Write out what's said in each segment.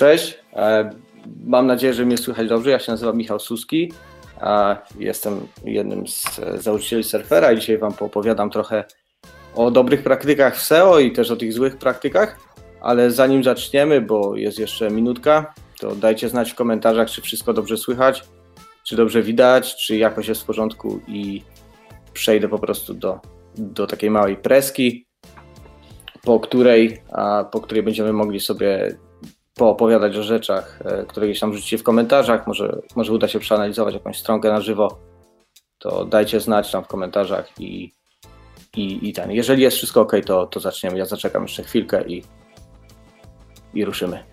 Cześć, e, mam nadzieję, że mnie słychać dobrze. Ja się nazywam Michał Suski, jestem jednym z założycieli surfera i dzisiaj Wam poopowiadam trochę o dobrych praktykach w SEO i też o tych złych praktykach, ale zanim zaczniemy, bo jest jeszcze minutka, to dajcie znać w komentarzach, czy wszystko dobrze słychać, czy dobrze widać, czy jakoś jest w porządku i przejdę po prostu do, do takiej małej preski, po której, po której będziemy mogli sobie poopowiadać o rzeczach, e, które gdzieś tam rzucicie w komentarzach, może, może uda się przeanalizować jakąś stronkę na żywo, to dajcie znać tam w komentarzach i, i, i ten. Jeżeli jest wszystko ok, to, to zaczniemy. Ja zaczekam jeszcze chwilkę i, i ruszymy.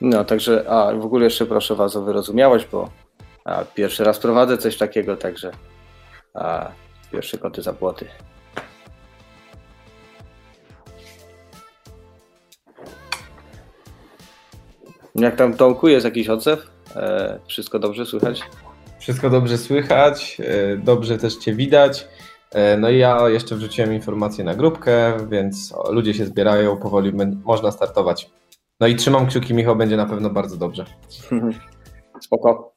No, także, a w ogóle jeszcze proszę Was o wyrozumiałość, bo pierwszy raz prowadzę coś takiego, także pierwsze koty za płoty. Jak tam Tomku, jest jakiś odzew? E, wszystko dobrze słychać? Wszystko dobrze słychać, e, dobrze też Cię widać. E, no i ja jeszcze wrzuciłem informację na grupkę, więc ludzie się zbierają, powoli można startować. No i trzymam kciuki, Michał, będzie na pewno bardzo dobrze. Spoko.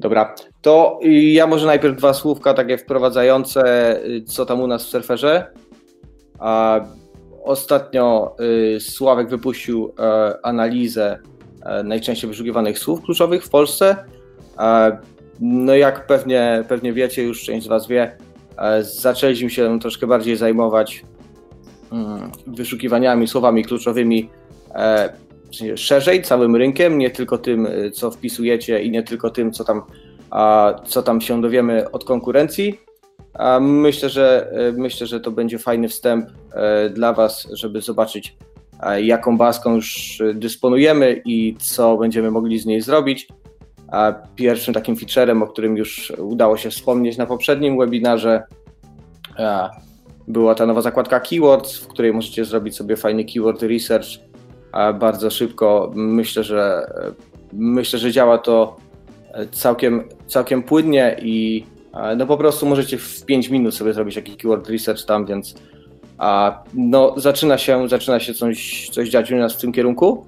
Dobra, to ja może najpierw dwa słówka takie wprowadzające, y, co tam u nas w surferze. Ostatnio y, Sławek wypuścił e, analizę e, najczęściej wyszukiwanych słów kluczowych w Polsce. E, no jak pewnie, pewnie wiecie, już część z Was wie, zaczęliśmy się troszkę bardziej zajmować mm, wyszukiwaniami, słowami kluczowymi szerzej, całym rynkiem, nie tylko tym, y, co wpisujecie i nie tylko tym, co tam, co tam się dowiemy od konkurencji. Myślę, że y, myślę, że to będzie fajny wstęp y, dla Was, żeby zobaczyć, jaką baską już dysponujemy i co będziemy mogli z niej zrobić. Pierwszym takim featurem, o którym już udało się wspomnieć na poprzednim webinarze, była ta nowa zakładka Keywords, w której możecie zrobić sobie fajny keyword research bardzo szybko. Myślę, że myślę, że działa to całkiem, całkiem płynnie i no po prostu możecie w 5 minut sobie zrobić jakiś keyword research tam, więc a, no, zaczyna się, zaczyna się coś, coś dziać u nas w tym kierunku.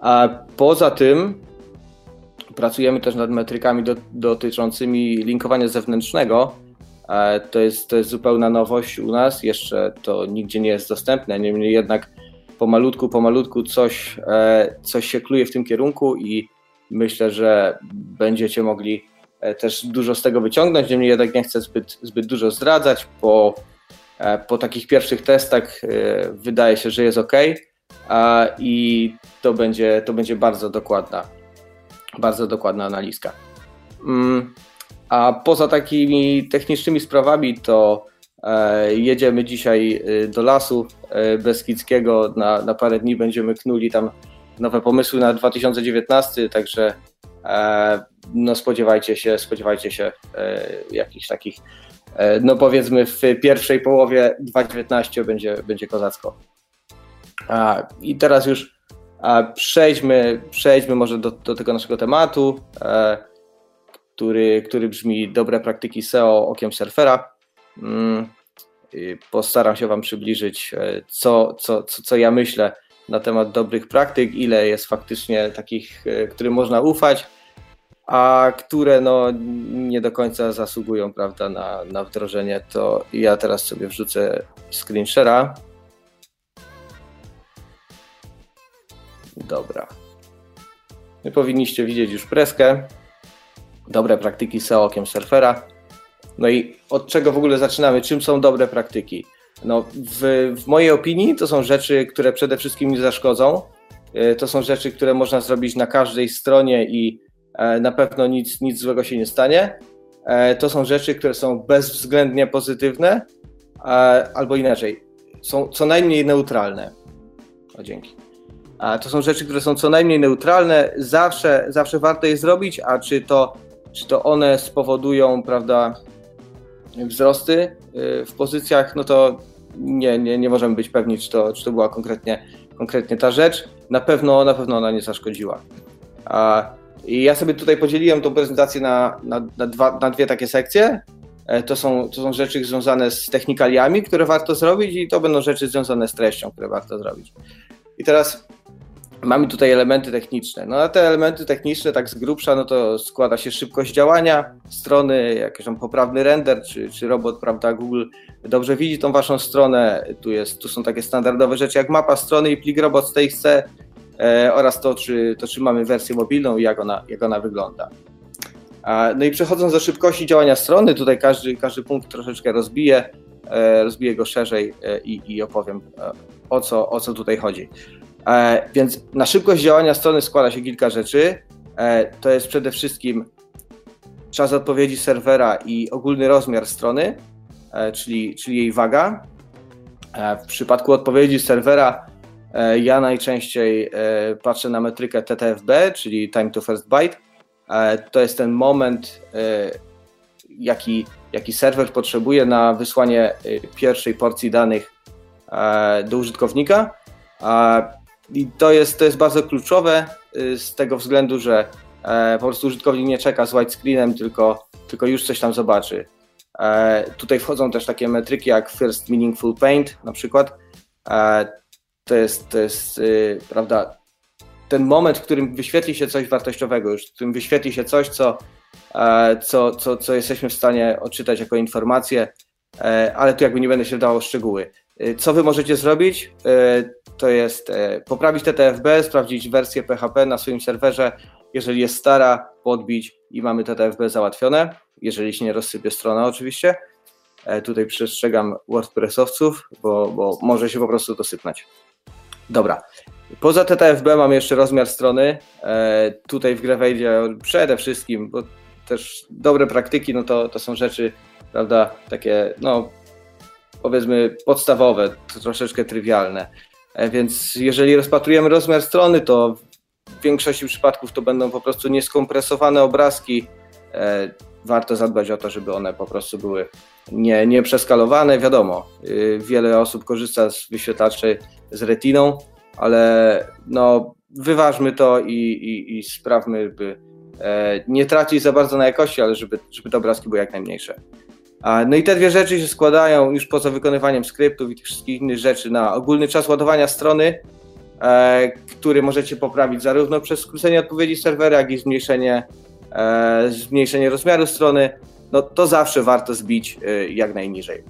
A poza tym pracujemy też nad metrykami do, dotyczącymi linkowania zewnętrznego. To jest, to jest zupełna nowość u nas, jeszcze to nigdzie nie jest dostępne, niemniej jednak pomalutku, pomalutku coś, e, coś się kluje w tym kierunku i myślę, że będziecie mogli e, też dużo z tego wyciągnąć. Niemniej jednak nie chcę zbyt, zbyt dużo zdradzać. Po, e, po takich pierwszych testach wydaje się, że jest ok i to będzie, to będzie bardzo dokładna, bardzo dokładna analizka. Mm, a poza takimi technicznymi sprawami, to jedziemy dzisiaj y, do lasu e, Beskidzkiego. Na, na parę dni będziemy knuli tam nowe pomysły na 2019, także e, no spodziewajcie się, spodziewajcie się jakichś takich, no powiedzmy w pierwszej połowie 2019 będzie, będzie kozacko. I teraz już przejdźmy, przejdźmy może do, do tego naszego tematu, który, który brzmi dobre praktyki SEO okiem surfera. Mm, postaram się Wam przybliżyć, e, co, co, co, co ja myślę na temat dobrych praktyk, ile jest faktycznie takich, e, którym można ufać, a które no, nie do końca zasługują prawda, na, na wdrożenie. To ja teraz sobie wrzucę screen share'a. Dobra. Wy powinniście widzieć już preskę. Dobre praktyki SEO okiem surfera. No i od czego w ogóle zaczynamy? Czym są dobre praktyki? No, w, w mojej opinii to są rzeczy, które przede wszystkim nie zaszkodzą. E, to są rzeczy, które można zrobić na każdej stronie i e, na pewno nic, nic złego się nie stanie. E, to są rzeczy, które są bezwzględnie pozytywne, albo inaczej, są co najmniej neutralne. O, dzięki. To są rzeczy, które są co najmniej neutralne, zawsze, zawsze warto je zrobić, a czy to, czy to one spowodują, prawda, wzrosty y, w pozycjach, no to nie, nie, nie możemy być pewni, czy to, czy to była konkretnie, konkretnie ta rzecz. Na pewno, na pewno ona nie zaszkodziła. I ja sobie tutaj podzieliłem tą prezentację na, na, na, dwa, na dwie takie sekcje. E, to są, to są rzeczy związane z technikaliami, które warto zrobić, i to będą rzeczy związane z treścią, które warto zrobić. I teraz mamy tutaj elementy techniczne. No a te elementy techniczne, tak z grubsza, no to składa się szybkość działania strony, jakiś tam poprawny render, czy, czy robot, prawda, Google dobrze widzi tą waszą stronę. Tu, jest, tu są takie standardowe rzeczy jak mapa strony i plik robot z TXT e, oraz to czy, to, czy mamy wersję mobilną i jak ona, jak ona wygląda. No i przechodząc do szybkości działania strony, tutaj każdy, każdy punkt troszeczkę rozbiję, e, rozbiję go szerzej e, i, i opowiem e, o co, o co tutaj chodzi. Więc na szybkość działania strony składa się kilka rzeczy. To jest przede wszystkim czas odpowiedzi serwera i ogólny rozmiar strony, czyli, czyli jej waga. W przypadku odpowiedzi serwera ja najczęściej patrzę na metrykę TTFB, czyli Time to First Byte E, to jest ten moment, e, jaki, jaki serwer potrzebuje na wysłanie e, pierwszej porcji danych do użytkownika. I to jest, to jest bardzo kluczowe z tego względu, że po prostu użytkownik nie czeka z white screenem, tylko, tylko już coś tam zobaczy. Tutaj wchodzą też takie metryki jak First Meaningful Paint na przykład. To jest, to jest prawda, ten moment, w którym wyświetli się coś wartościowego, już w którym wyświetli się coś, co, e, co, co, co jesteśmy w stanie odczytać jako informację, e, ale tu jakby nie będę się dało szczegóły. E, co wy możecie zrobić? To jest poprawić TTFB, sprawdzić wersję PHP na swoim serwerze. Jeżeli jest stara, podbić i mamy TTFB załatwione. Jeżeli się nie rozsypie strona, oczywiście. Tutaj przestrzegam WordPressowców, bo, bo może się po prostu dosypnąć. Dobra. Poza TTFB mam jeszcze rozmiar strony. E, tutaj w grę wejdzie przede wszystkim, bo też dobre praktyki, no to, to są rzeczy, prawda, takie, no powiedzmy podstawowe, troszeczkę trywialne. E, więc jeżeli rozpatrujemy rozmiar strony, to w większości przypadków to będą po prostu nieskompresowane obrazki. E, warto zadbać o to, żeby one po prostu były nie, nie przeskalowane. Wiadomo, wiele osób korzysta z wyświetlaczy z retiną, ale no, wyważmy to i, i, i sprawmy, by e, nie tracić za bardzo na jakości, ale żeby, żeby te obrazki były jak najmniejsze. No i te dwie rzeczy się składają już poza wykonywaniem skryptów i tych wszystkich innych rzeczy na ogólny czas ładowania strony, e, który możecie poprawić zarówno przez skrócenie odpowiedzi serwera, jak i zmniejszenie, e, zmniejszenie rozmiaru strony. No to zawsze warto zbić e, jak najniżej.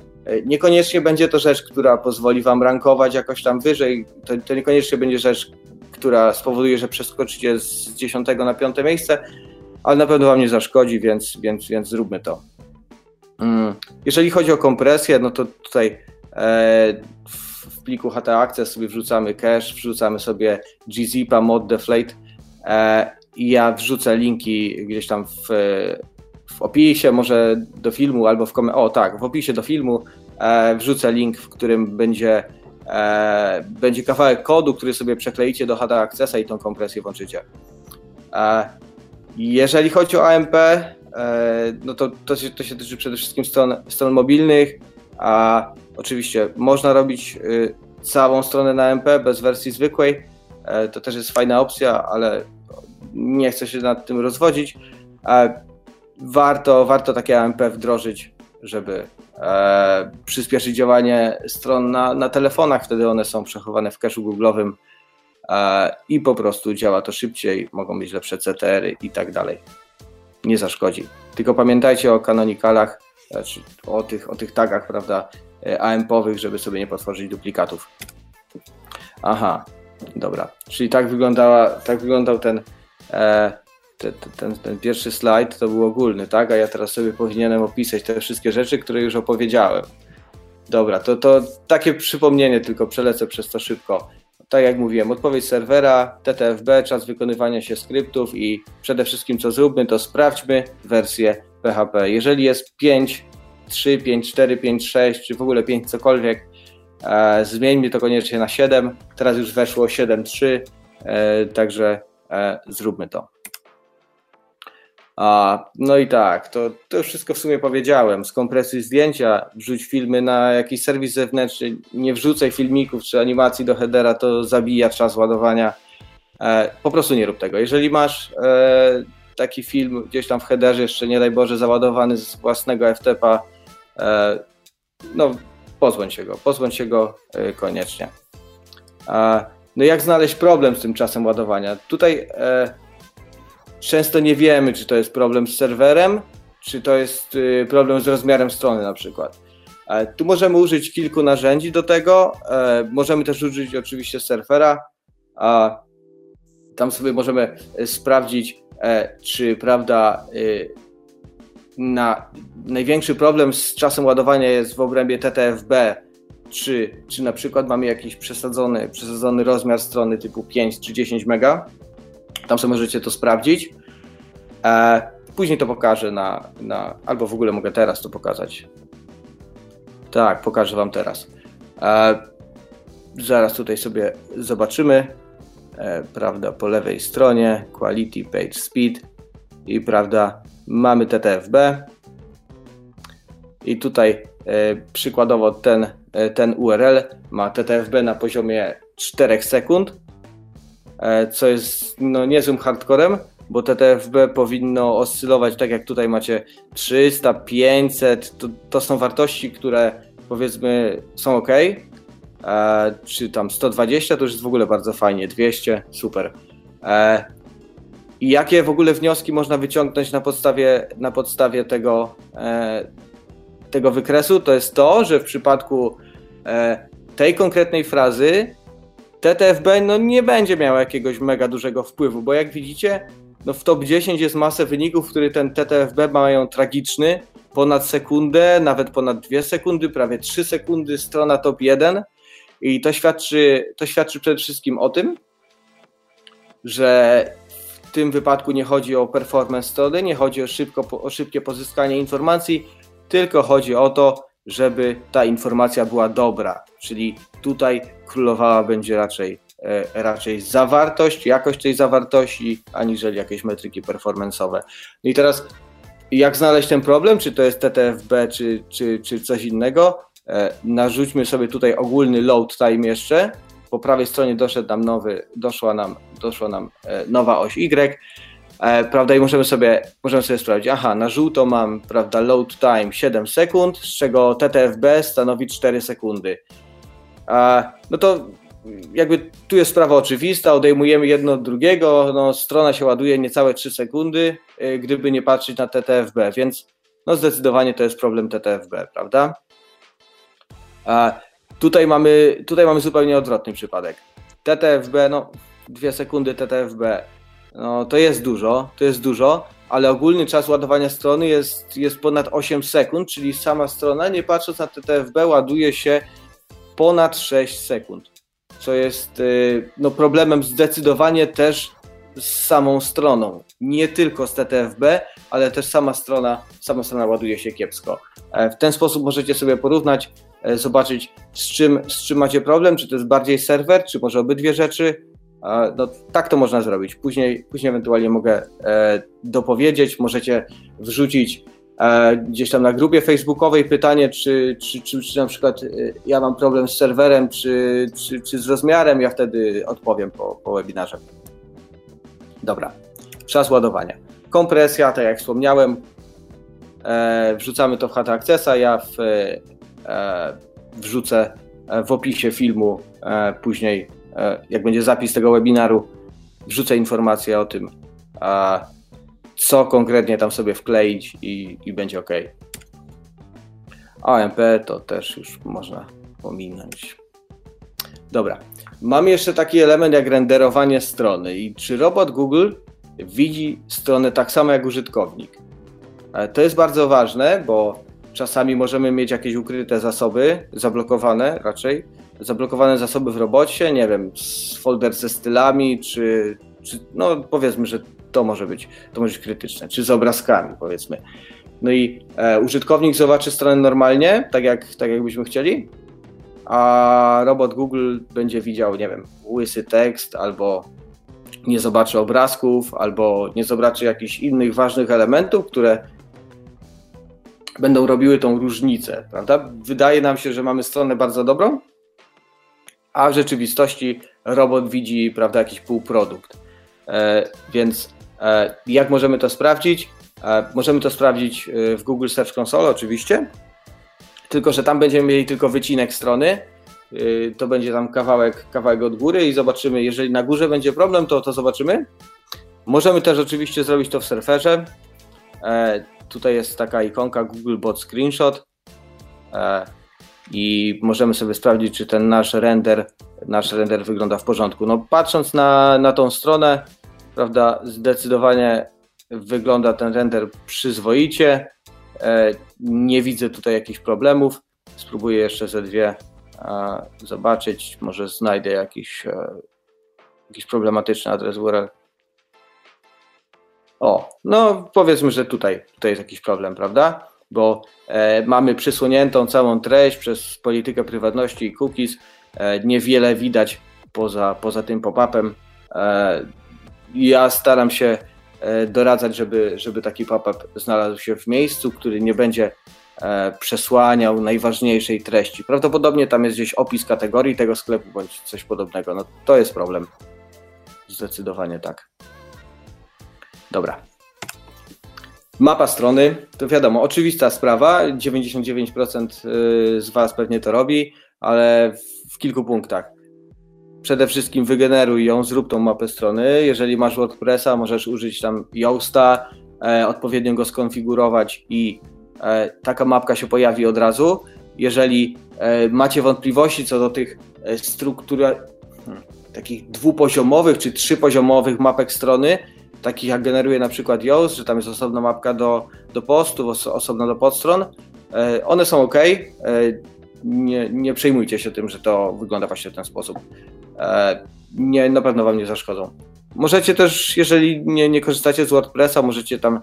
Niekoniecznie będzie to rzecz, która pozwoli Wam rankować jakoś tam wyżej. To, to niekoniecznie będzie rzecz, która spowoduje, że przeskoczycie z 10 na 5 miejsce, ale na pewno Wam nie zaszkodzi, więc, więc, więc zróbmy to. Mm. Jeżeli chodzi o kompresję, no to tutaj e, w pliku HT Access sobie wrzucamy cache, wrzucamy sobie gzipa, mod deflate e, i ja wrzucę linki gdzieś tam w, w opisie, może do filmu albo w komentarzu. O tak, w opisie do filmu e, wrzucę link, w którym będzie, będzie kawałek kodu, który sobie przekleicie do HD Accessa i tą kompresję włączycie. Jeżeli chodzi o AMP, no to, to, się, to się tyczy przede wszystkim stron, stron mobilnych, a oczywiście można robić y, całą stronę na AMP bez wersji zwykłej. E, to też jest fajna opcja, ale nie chcę się nad tym rozwodzić. E, warto, warto takie AMP wdrożyć, żeby e, przyspieszyć działanie stron na, na telefonach, wtedy one są przechowane w cache'u googlowym e, i po prostu działa to szybciej, mogą być lepsze CTR-y i tak dalej. Nie zaszkodzi. Tylko pamiętajcie o kanonikalach, znaczy o tych, o tych tagach, prawda, e, AMP-owych, żeby sobie nie potworzyć duplikatów. Aha, dobra. Czyli tak wyglądała, tak wyglądał ten e, ten, ten, ten, pierwszy slajd to był ogólny, tak? A ja teraz sobie powinienem opisać te wszystkie rzeczy, które już opowiedziałem. Dobra, to, to takie przypomnienie, tylko przelecę przez to szybko. Tak jak mówiłem, odpowiedź serwera, TTFB, czas wykonywania się skryptów i przede wszystkim co zróbmy, to sprawdźmy wersję PHP. Jeżeli jest 5, 3, 5, 4, 5, 6, czy w ogóle 5 cokolwiek, e, zmieńmy to koniecznie na 7. Teraz już weszło 7.3, e, także e, zróbmy to. A, no i tak, to, to już wszystko w sumie powiedziałem. Skompresuj zdjęcia, wrzuć filmy na jakiś serwis zewnętrzny, nie wrzucaj filmików czy animacji do headera, to zabija czas ładowania. E, po prostu nie rób tego. Jeżeli masz e, taki film gdzieś tam w headerze, jeszcze nie daj Boże, załadowany z własnego FTP-a, e, no pozbądź się go, pozbądź się go e, koniecznie. No jak znaleźć problem z tym czasem ładowania? Tutaj e, często nie wiemy, czy to jest problem z serwerem, czy to jest y, problem z rozmiarem strony na przykład. E, tu możemy użyć kilku narzędzi do tego. E, możemy też użyć oczywiście surfera. Tam sobie możemy e, sprawdzić, czy prawda y, na największy problem z czasem ładowania jest w obrębie TTFB, czy, czy na przykład mamy jakiś przesadzony, przesadzony rozmiar strony typu 5 czy 10 mega. Tam sobie możecie to sprawdzić. Później to pokażę na, na. Albo w ogóle mogę teraz to pokazać. Tak, pokażę Wam teraz. E, zaraz tutaj sobie zobaczymy. E, prawda, po lewej stronie Quality Page Speed i prawda, mamy TTFB. I tutaj e, przykładowo ten, e, ten URL ma TTFB na poziomie 4 sekund, e, co jest no, niezłym hardcorem, bo TTFB powinno oscylować tak jak tutaj macie 300, 500, to, to są wartości, które powiedzmy są ok, e, czy tam 120 to już jest w ogóle bardzo fajnie, 200, super. E, I jakie w ogóle wnioski można wyciągnąć na podstawie, na podstawie tego, e, tego wykresu? To jest to, że w przypadku e, tej konkretnej frazy TTFB no, nie będzie miał jakiegoś mega dużego wpływu, bo jak widzicie, no w top 10 jest masę wyników, które ten TTFB mają tragiczny, ponad sekundę, nawet ponad 2 sekundy, prawie 3 sekundy, strona top 1 i to świadczy, to świadczy przede wszystkim o tym, że w tym wypadku nie chodzi o performance strony, nie chodzi o, szybko, o szybkie pozyskanie informacji, tylko chodzi o to, żeby ta informacja była dobra, czyli tutaj królowała będzie raczej E, raczej zawartość, jakość tej zawartości, aniżeli jakieś metryki performance'owe. No i teraz jak znaleźć ten problem, czy to jest TTFB, czy, czy, czy coś innego? E, narzućmy sobie tutaj ogólny load time jeszcze. Po prawej stronie doszedł nam nowy, doszła nam, doszła nam e, nowa oś Y, prawda, i możemy sobie, możemy sobie sprawdzić, aha, na żółto mam, prawda, load time 7 sekund, z czego TTFB stanowi 4 sekundy. No to jakby tu jest sprawa oczywista, odejmujemy jedno od drugiego, no, strona się ładuje niecałe 3 sekundy, y, gdyby nie patrzeć na TTFB, więc no zdecydowanie to jest problem TTFB, prawda? A tutaj mamy, tutaj mamy zupełnie odwrotny przypadek. TTFB, no 2 sekundy TTFB, no to jest dużo, to jest dużo, ale ogólny czas ładowania strony jest, jest ponad 8 sekund, czyli sama strona, nie patrząc na TTFB, ładuje się ponad 6 sekund co jest y, no, problemem zdecydowanie też z samą stroną. Nie tylko z TTFB, ale też sama strona, sama strona ładuje się kiepsko. E, w ten sposób możecie sobie porównać, e, zobaczyć z czym, z czym macie problem, czy to jest bardziej serwer, czy może obydwie rzeczy. No, tak to można zrobić. Później, później ewentualnie mogę e, dopowiedzieć, możecie wrzucić gdzieś tam na grupie facebookowej pytanie, czy, czy, czy, czy na przykład y, ja mam problem z serwerem, czy, czy, czy z rozmiarem, ja wtedy odpowiem po, po webinarze. Dobra, czas ładowania. Kompresja, tak jak wspomniałem, e, wrzucamy to w HT Accessa, ja w, e, wrzucę w opisie filmu e, później, e, jak będzie zapis tego webinaru, wrzucę informację o tym, co konkretnie tam sobie wkleić i, i będzie ok. AMP to też już można pominąć. Dobra. Mam jeszcze taki element jak renderowanie strony. I czy robot Google widzi stronę tak samo jak użytkownik? E, to jest bardzo ważne, bo czasami możemy mieć jakieś ukryte zasoby, zablokowane raczej, zablokowane zasoby w robocie, nie wiem, folder ze stylami, czy, czy no powiedzmy, że to może być, to może być krytyczne, czy z obrazkami powiedzmy. No i e, użytkownik zobaczy stronę normalnie, tak jak, tak jakbyśmy chcieli, a robot Google będzie widział, nie wiem, łysy tekst, albo nie zobaczy obrazków, albo nie zobaczy jakichś innych ważnych elementów, które będą robiły tą różnicę, prawda? Wydaje nam się, że mamy stronę bardzo dobrą, a w rzeczywistości robot widzi prawda, jakiś półprodukt. Więc jak możemy to sprawdzić? Możemy to sprawdzić w Google Search Console oczywiście, tylko że tam będziemy mieli tylko wycinek strony, to będzie tam kawałek, kawałek od góry i zobaczymy, jeżeli na górze będzie problem, to to zobaczymy. Możemy też oczywiście zrobić to w surferze. E, tutaj jest taka ikonka Google Bot Screenshot e, i możemy sobie sprawdzić, czy ten nasz render, nasz render wygląda w porządku. No, patrząc na, na tą stronę, prawda, zdecydowanie wygląda ten render przyzwoicie. E, nie widzę tutaj jakichś problemów. Spróbuję jeszcze ze dwie e, zobaczyć. Może znajdę jakiś, e, jakiś problematyczny adres URL. O, no powiedzmy, że tutaj, tutaj jest jakiś problem, prawda? Bo e, mamy przysłoniętą całą treść przez politykę prywatności i cookies. E, niewiele widać poza, poza tym pop-upem. E, ja staram się doradzać, żeby, żeby taki pop-up znalazł się w miejscu, który nie będzie przesłaniał najważniejszej treści. Prawdopodobnie tam jest gdzieś opis kategorii tego sklepu bądź coś podobnego. No to jest problem. Zdecydowanie tak. Dobra. Mapa strony, to wiadomo, oczywista sprawa, 99% y, z Was pewnie to robi, ale w kilku punktach. Przede wszystkim wygeneruj ją, zrób tą mapę strony. Jeżeli masz WordPressa, możesz użyć tam Yoasta, e, odpowiednio go skonfigurować i e, taka mapka się pojawi od razu. Jeżeli e, macie wątpliwości co do tych e, struktur, hmm, takich dwupoziomowych czy trzypoziomowych mapek strony, takich jak generuje na przykład Yoast, że tam jest osobna mapka do, do postów, osobna do podstron. E, one są ok. E, nie, nie przejmujcie się tym, że to wygląda właśnie w ten sposób. E, nie, na pewno Wam nie zaszkodzą. Możecie też, jeżeli nie, nie korzystacie z WordPressa, możecie tam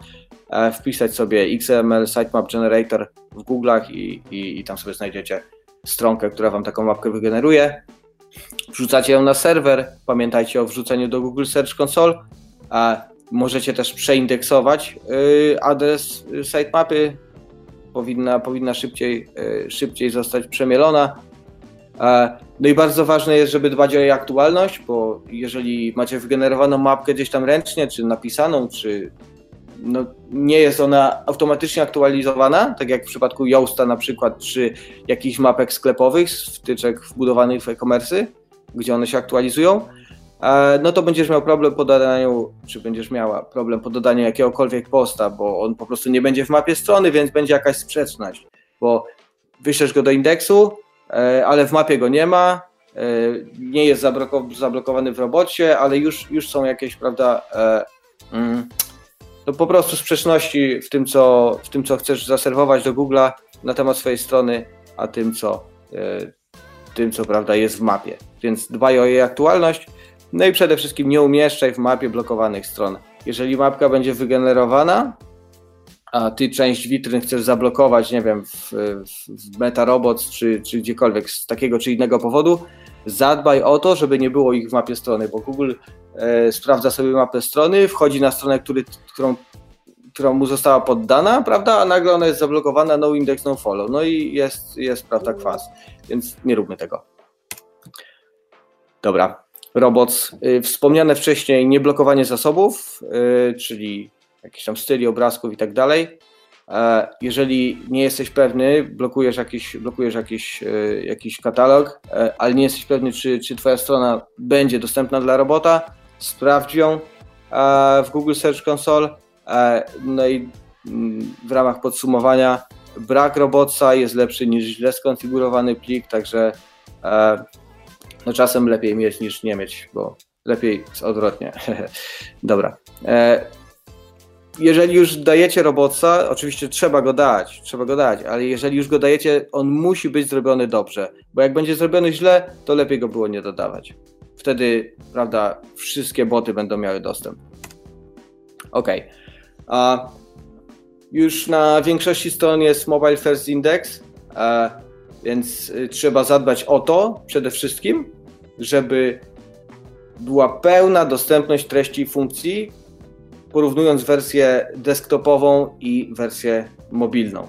wpisać sobie XML Sitemap Generator w Google'ach i, i, i tam sobie znajdziecie stronkę, która Wam taką mapkę wygeneruje. Wrzucacie ją na serwer. Pamiętajcie o wrzuceniu do Google Search Console a możecie też przeindeksować y, adres sitemapy. Powinna, powinna szybciej, y, szybciej zostać przemielona. No i bardzo ważne jest, żeby dbać o jej aktualność, bo jeżeli macie wygenerowaną mapkę gdzieś tam ręcznie, czy napisaną, czy no, nie jest ona automatycznie aktualizowana, tak jak w przypadku Yoasta na przykład, czy jakichś mapek sklepowych, wtyczek wbudowanych w e-commerce, gdzie one się aktualizują, E, no to będziesz miał problem po dodaniu, czy będziesz miała problem po dodaniu jakiegokolwiek posta, bo on po prostu nie będzie w mapie strony, więc będzie jakaś sprzeczność, bo wyślesz go do indeksu, e, ale w mapie go nie ma, e, nie jest zablokowany w robocie, ale już, już są jakieś, prawda, mm, no po prostu sprzeczności w tym, co, w tym, co chcesz zaserwować do Google'a na temat swojej strony, a tym, co, tym, co prawda jest w mapie. Więc dbaj o jej aktualność, no i przede wszystkim nie umieszczaj w mapie blokowanych stron. Jeżeli mapka będzie wygenerowana, a ty część witryn chcesz zablokować, nie wiem, w, w MetaRobots czy, czy gdziekolwiek z takiego czy innego powodu, zadbaj o to, żeby nie było ich w mapie strony, bo Google e, sprawdza sobie mapę strony, wchodzi na stronę, który, którą, którą mu została poddana, prawda, a nagle ona jest zablokowana, no index, no follow, no i jest, jest prawda, kwas, więc nie róbmy tego. Dobra, robots. Y, wspomniane wcześniej nieblokowanie zasobów, y, czyli jakieś tam styli obrazków i tak dalej. E, jeżeli nie jesteś pewny, blokujesz jakiś, blokujesz jakiś, y, jakiś katalog, e, ale nie jesteś pewny, czy, czy Twoja strona będzie dostępna dla robota, sprawdź ją e, w Google Search Console. No i mm, w ramach podsumowania, brak robotsa jest lepszy niż źle skonfigurowany plik, także no czasem lepiej mieć niż nie mieć, bo lepiej jest odwrotnie. Dobra. E, jeżeli już dajecie robotca, oczywiście trzeba go dać, trzeba go dać, ale jeżeli już go dajecie, on musi być zrobiony dobrze, bo jak będzie zrobiony źle, to lepiej go było nie dodawać. Wtedy, prawda, wszystkie boty będą miały dostęp. Ok. A już na większości stron jest Mobile First Index, więc y, trzeba zadbać o to przede wszystkim żeby była pełna dostępność treści i funkcji, porównując wersję desktopową i wersję mobilną.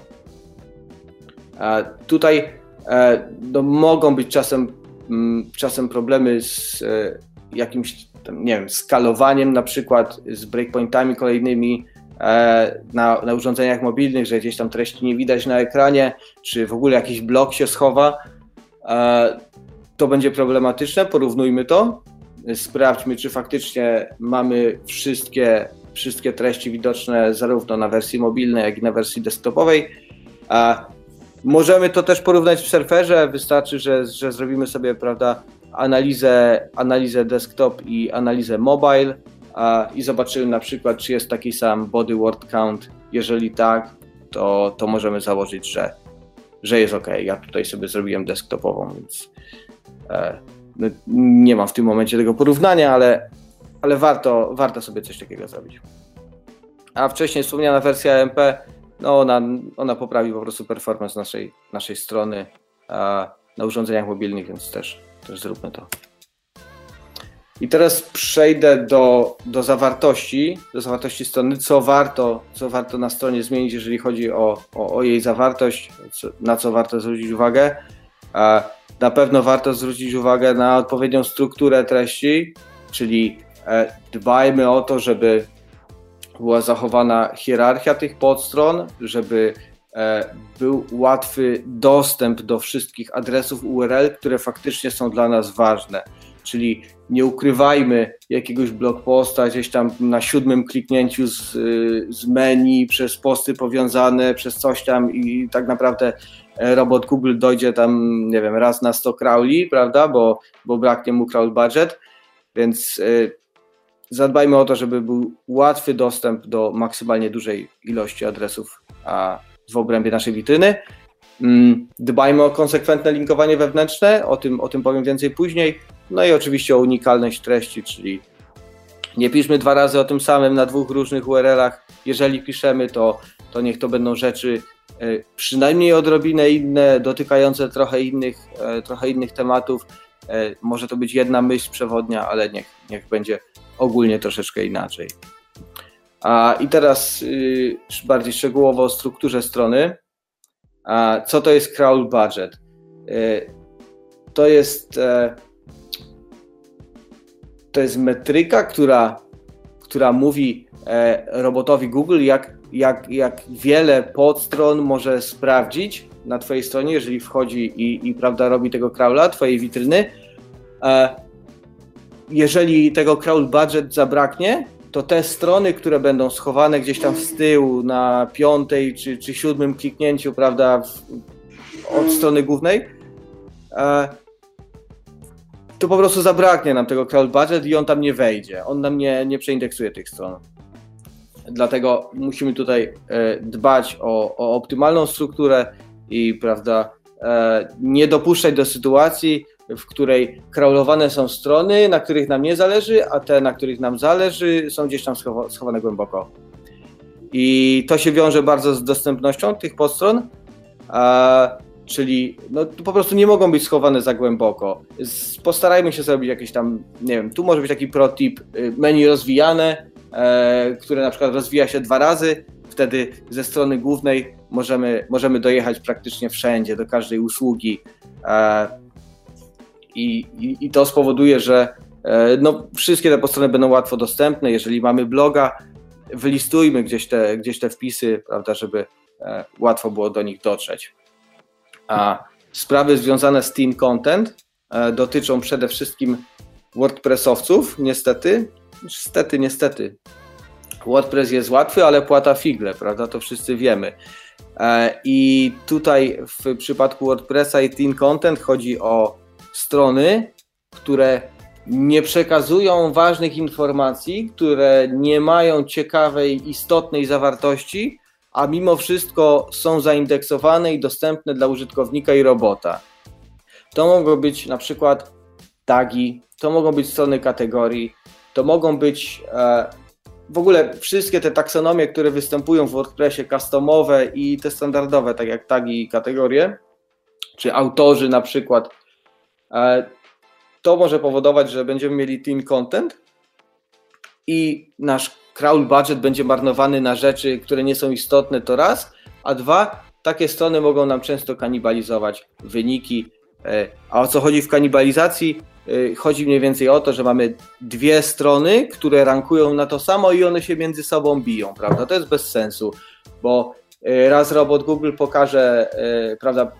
Tutaj e, no, mogą być czasem mm, czasem problemy z e, jakimś, nie wiem, skalowaniem na przykład, z breakpointami kolejnymi e, na, na urządzeniach mobilnych, że gdzieś tam treści nie widać na ekranie, czy w ogóle jakiś blok się schowa, to będzie problematyczne, porównujmy to, sprawdźmy, czy faktycznie mamy wszystkie, wszystkie treści widoczne zarówno na wersji mobilnej, jak i na wersji desktopowej. A możemy to też porównać w surferze, wystarczy, że, że zrobimy sobie, prawda, analizę, analizę desktop i analizę mobile a, i zobaczymy na przykład, czy jest taki sam body word count. Jeżeli tak, to, to możemy założyć, że, że jest ok. Ja tutaj sobie zrobiłem desktopową, więc no, nie mam w tym momencie tego porównania, ale, ale warto, warto sobie coś takiego zrobić. A wcześniej wspomniana wersja MP, no ona, ona poprawi po prostu performance naszej, naszej strony a, na urządzeniach mobilnych, więc też, też zróbmy to. I teraz przejdę do, do zawartości, do zawartości strony, co warto, co warto na stronie zmienić, jeżeli chodzi o, o, o jej zawartość, co, na co warto zwrócić uwagę. Na pewno warto zwrócić uwagę na odpowiednią strukturę treści, czyli e, dbajmy o to, żeby była zachowana hierarchia tych podstron, żeby e, był łatwy dostęp do wszystkich adresów URL, które faktycznie są dla nas ważne. Czyli nie ukrywajmy jakiegoś blog posta gdzieś tam na siódmym kliknięciu z, z menu, przez posty powiązane, przez coś tam i tak naprawdę robot Google dojdzie tam, nie wiem, raz na 100 crawli, prawda, bo, bo braknie mu crawl budget, więc y, zadbajmy o to, żeby był łatwy dostęp do maksymalnie dużej ilości adresów w obrębie naszej witryny. Mm, dbajmy o konsekwentne linkowanie wewnętrzne, o tym, o tym powiem więcej później. No i oczywiście o unikalność treści, czyli nie piszmy dwa razy o tym samym na dwóch różnych URL-ach. Jeżeli piszemy, to, to niech to będą rzeczy e, przynajmniej odrobinę inne, dotykające trochę innych, e, trochę innych tematów. E, może to być jedna myśl przewodnia, ale niech, niech będzie ogólnie troszeczkę inaczej. A, I teraz y, bardziej szczegółowo o strukturze strony. A, co to jest crawl budget? To jest e, to jest metryka, która, która mówi e, robotowi Google, jak, jak, jak wiele podstron może sprawdzić na Twojej stronie, jeżeli wchodzi i, i prawda, robi tego crawla, Twojej witryny. E, jeżeli tego crawl budget zabraknie, to te strony, które będą schowane gdzieś tam z tyłu na piątej czy, czy siódmym kliknięciu, prawda, w, od strony głównej, e, to po prostu zabraknie nam tego crawl budget i on tam nie wejdzie. On nam nie, nie przeindeksuje tych stron. Dlatego musimy tutaj e, dbać o, o optymalną strukturę i prawda, e, nie dopuszczać do sytuacji, w której crawlowane są strony, na których nam nie zależy, a te, na których nam zależy, są gdzieś tam schowane głęboko. I to się wiąże bardzo z dostępnością tych podstron czyli no, po prostu nie mogą być schowane za głęboko. Postarajmy się zrobić jakieś tam, nie wiem, tu może być taki pro tip, y, menu rozwijane, które na przykład rozwija się dwa razy, wtedy ze strony głównej możemy, możemy dojechać praktycznie wszędzie, do każdej usługi e, i, i, i, to spowoduje, że e, no, wszystkie te postrony będą łatwo dostępne. Jeżeli mamy bloga, wylistujmy gdzieś te, gdzieś te wpisy, prawda, żeby e, łatwo było do nich dotrzeć. A sprawy związane z team content e, dotyczą przede wszystkim WordPressowców, niestety. Niestety, niestety. WordPress jest łatwy, ale płata figle, prawda? To wszyscy wiemy. E, I tutaj w przypadku WordPressa i Team Content chodzi o strony, które nie przekazują ważnych informacji, które nie mają ciekawej, istotnej zawartości, a mimo wszystko są zaindeksowane i dostępne dla użytkownika i robota. To mogą być na przykład tagi, to mogą być strony kategorii, to mogą być e, w ogóle wszystkie te taksonomie, które występują w WordPressie, customowe i te standardowe, tak jak tagi i kategorie, czy autorzy na przykład. E, to może powodować, że będziemy mieli team content i nasz crawl budget będzie marnowany na rzeczy, które nie są istotne, to raz, a dwa, takie strony mogą nam często kanibalizować wyniki A o co chodzi w kanibalizacji? Chodzi mniej więcej o to, że mamy dwie strony, które rankują na to samo i one się między sobą biją, prawda? To jest bez sensu, bo raz robot Google pokaże, prawda,